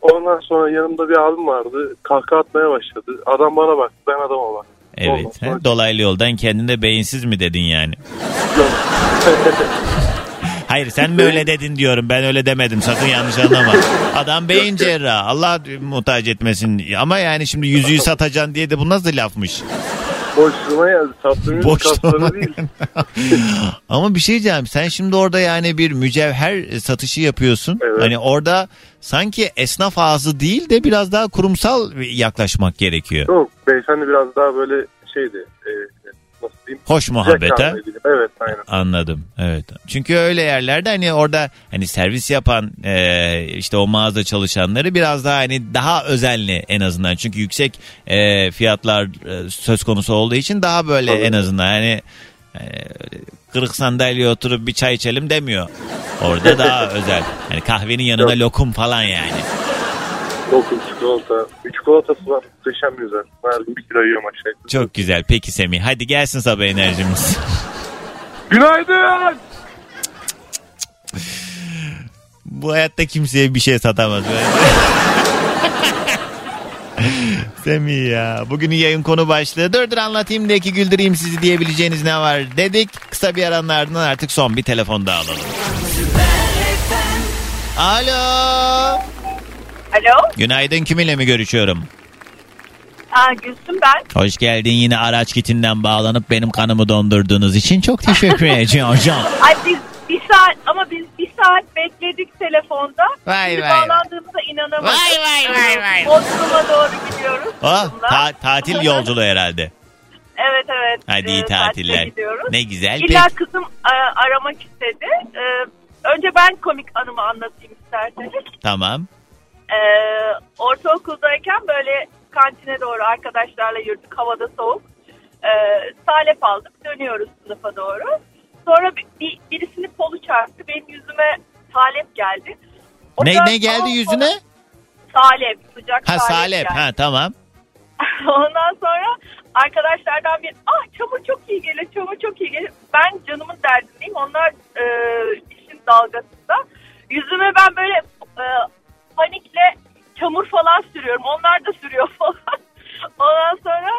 [SPEAKER 12] Ondan sonra yanımda bir abim vardı. Kahkaha atmaya başladı. Adam bana baktı ben adama baktım. Ondan
[SPEAKER 1] Evet.
[SPEAKER 12] sonra-?
[SPEAKER 1] Dolaylı yoldan kendine beyinsiz mi dedin yani? Hayır sen mi öyle dedin diyorum. Ben öyle demedim. Sakın yanlış anlama. Adam beyin cerrahı. Allah muhtaç etmesin. Ama yani şimdi yüzüğü satacaksın diye de bu nasıl lafmış?
[SPEAKER 12] Boşluğuma yazdı. Sattığım
[SPEAKER 1] Boşluğuma.
[SPEAKER 12] değil.
[SPEAKER 1] Ama bir şey diyeceğim. Sen şimdi orada yani bir mücevher satışı yapıyorsun. Hani orada sanki esnaf ağzı değil de biraz daha kurumsal yaklaşmak gerekiyor.
[SPEAKER 12] Yok beyefendi biraz daha böyle şeydi. E, nasıl diyeyim?
[SPEAKER 1] Hoş muhabbet ha?
[SPEAKER 12] Evet aynen.
[SPEAKER 1] Anladım. Evet. Çünkü öyle yerlerde hani orada hani servis yapan e, işte o mağaza çalışanları biraz daha hani daha özenli en azından. Çünkü yüksek e, fiyatlar e, söz konusu olduğu için daha böyle en azından hani e, kırık sandalyeye oturup bir çay içelim demiyor. Orada daha özel. Hani kahvenin yanına lokum falan yani.
[SPEAKER 12] Lokum, çikolata. Bir çikolatası var. Muhteşem güzel. Her gün bir kilo yiyorum aşağı.
[SPEAKER 1] Çok güzel. Peki Semih. Hadi gelsin sabah enerjimiz.
[SPEAKER 12] Günaydın.
[SPEAKER 1] Bu hayatta kimseye bir şey satamaz. Semih ya. Bugünün yayın konu başlığı. Dur dur anlatayım da ki güldüreyim sizi diyebileceğiniz ne var dedik. Kısa bir aranın ardından artık son bir telefon daha alalım. Alo.
[SPEAKER 13] Alo.
[SPEAKER 1] Günaydın kiminle mi görüşüyorum?
[SPEAKER 13] Aa, Gülsüm ben.
[SPEAKER 1] Hoş geldin yine araç kitinden bağlanıp benim kanımı dondurduğunuz için çok teşekkür ederim hocam.
[SPEAKER 13] Ay biz bir saat ama biz bir saat bekledik telefonda.
[SPEAKER 1] Vay
[SPEAKER 13] Şimdi
[SPEAKER 1] vay.
[SPEAKER 13] bağlandığımıza inanamadık.
[SPEAKER 1] Vay vay vay vay.
[SPEAKER 13] Bodrum'a doğru gidiyoruz.
[SPEAKER 1] Oh, ta- tatil yolculuğu herhalde.
[SPEAKER 13] Evet evet.
[SPEAKER 1] Hadi iyi
[SPEAKER 13] Ee,
[SPEAKER 1] tatiller.
[SPEAKER 13] gidiyoruz.
[SPEAKER 1] Ne güzel.
[SPEAKER 13] İlla
[SPEAKER 1] Peki.
[SPEAKER 13] kızım e, aramak istedi. E, önce ben komik anımı anlatayım isterseniz.
[SPEAKER 1] Tamam.
[SPEAKER 13] E, ortaokuldayken böyle kantine doğru arkadaşlarla yürüdük. Havada soğuk. E, salep aldık. Dönüyoruz sınıfa doğru. Sonra bir, bir- birisini kolu çarptı. Benim yüzüme salep geldi. O
[SPEAKER 1] Ne ne geldi yüzüne?
[SPEAKER 13] Salep. Sıcak
[SPEAKER 1] Ha
[SPEAKER 13] salep,
[SPEAKER 1] salep.
[SPEAKER 13] geldi.
[SPEAKER 1] Ha tamam.
[SPEAKER 13] Ondan sonra arkadaşlardan bir ah çamur çok iyi gelir, çamur çok iyi gelir. Ben canımın derdindeyim. Onlar e, işin dalgasında. Yüzüme ben böyle e, panikle çamur falan sürüyorum. Onlar da sürüyor falan. Ondan sonra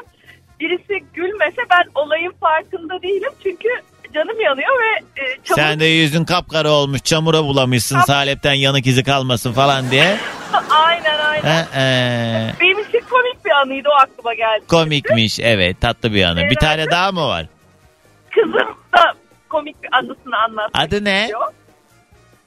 [SPEAKER 13] birisi gülmese ben olayın farkında değilim. Çünkü canım yanıyor ve e, çamur...
[SPEAKER 1] Sen de yüzün kapkara olmuş çamura bulamışsın salepten yanık izi kalmasın falan diye.
[SPEAKER 13] aynen aynen.
[SPEAKER 1] Ee,
[SPEAKER 13] Benim için komik bir anıydı o aklıma geldi.
[SPEAKER 1] komikmiş evet tatlı bir anı. Bir tane daha mı var?
[SPEAKER 13] Kızım da komik bir anısını anlatmak
[SPEAKER 1] Adı ne?
[SPEAKER 13] istiyor.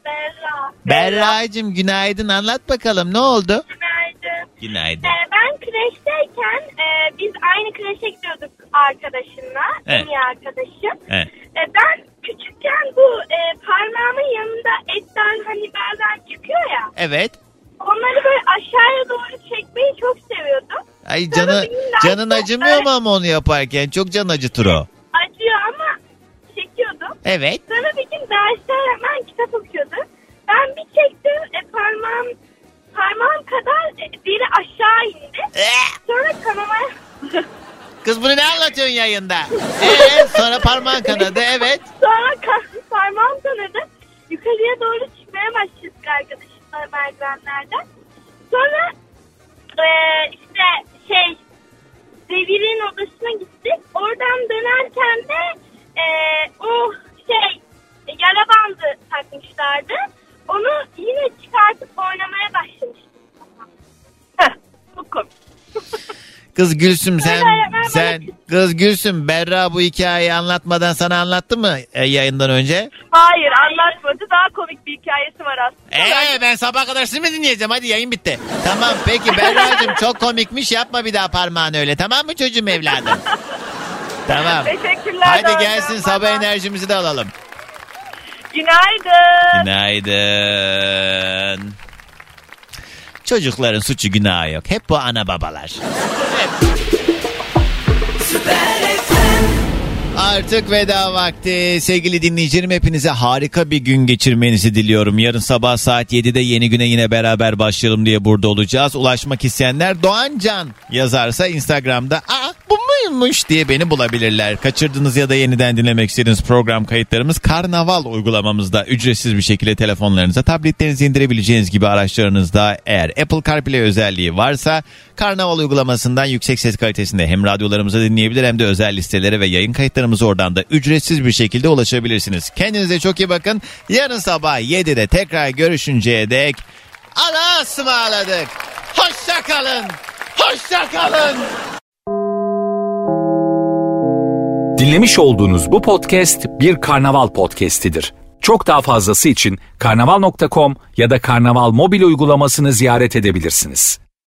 [SPEAKER 13] Berra.
[SPEAKER 1] Berra'cığım günaydın anlat bakalım ne oldu?
[SPEAKER 14] Günaydın.
[SPEAKER 1] Günaydın.
[SPEAKER 14] Ee, ben kreşteyken e, biz aynı kreşe gidiyorduk arkadaşımla.
[SPEAKER 1] Evet.
[SPEAKER 14] En iyi arkadaşım.
[SPEAKER 1] Evet.
[SPEAKER 14] E, ben küçükken bu e, parmağımın yanında etten hani bazen çıkıyor ya.
[SPEAKER 1] Evet.
[SPEAKER 14] Onları böyle aşağıya doğru çekmeyi çok seviyordum.
[SPEAKER 1] Ay
[SPEAKER 14] Sonra
[SPEAKER 1] canı canın acımıyor mu ama onu yaparken? Çok can acıtır o.
[SPEAKER 14] Acıyor ama çekiyordum.
[SPEAKER 1] Evet.
[SPEAKER 14] Sonra bir derste hemen kitap okuyordu. Ben bir çektim e, parmağım parmağım kadar e, deri aşağı indi. Sonra kanamaya
[SPEAKER 1] Kız bunu ne anlatıyorsun yayında? Ee, sonra parmağın kanadı evet.
[SPEAKER 14] Sonra ka- parmağım kanadı. Yukarıya doğru çıkmaya başladık arkadaşımla merdivenlerden. Sonra eee, işte şey Devir'in odasına gittik. Oradan dönerken de eee, o şey yara bandı takmışlardı. Onu yine çıkartıp oynamaya başlamıştım.
[SPEAKER 13] Çok komik.
[SPEAKER 1] Kız Gülsüm sen sen kız Gülsüm Berra bu hikayeyi anlatmadan sana anlattı mı e, yayından önce?
[SPEAKER 13] Hayır anlatmadı. Daha komik bir hikayesi var aslında.
[SPEAKER 1] Ee ben sabah kadar sizi mi dinleyeceğim? Hadi yayın bitti. Tamam peki Berra'cığım çok komikmiş yapma bir daha parmağını öyle tamam mı çocuğum evladım? tamam.
[SPEAKER 13] Teşekkürler.
[SPEAKER 1] Hadi gelsin sabah enerjimizi de alalım.
[SPEAKER 13] Günaydın.
[SPEAKER 1] Günaydın. Çocukların suçu günahı yok. Hep bu ana babalar. Artık veda vakti. Sevgili dinleyicilerim hepinize harika bir gün geçirmenizi diliyorum. Yarın sabah saat 7'de yeni güne yine beraber başlayalım diye burada olacağız. Ulaşmak isteyenler Doğan Can yazarsa Instagram'da Aa bu muymuş diye beni bulabilirler. Kaçırdığınız ya da yeniden dinlemek istediğiniz program kayıtlarımız Karnaval uygulamamızda ücretsiz bir şekilde telefonlarınıza, tabletlerinize indirebileceğiniz gibi araçlarınızda eğer Apple CarPlay özelliği varsa Karnaval uygulamasından yüksek ses kalitesinde hem radyolarımızı dinleyebilir hem de özel listelere ve yayın kayıtlarımıza oradan da ücretsiz bir şekilde ulaşabilirsiniz. Kendinize çok iyi bakın. Yarın sabah 7'de tekrar görüşünceye dek Allah'a ısmarladık. Hoşça kalın. Hoşça kalın.
[SPEAKER 15] Dinlemiş olduğunuz bu podcast bir karnaval podcastidir. Çok daha fazlası için karnaval.com ya da karnaval mobil uygulamasını ziyaret edebilirsiniz.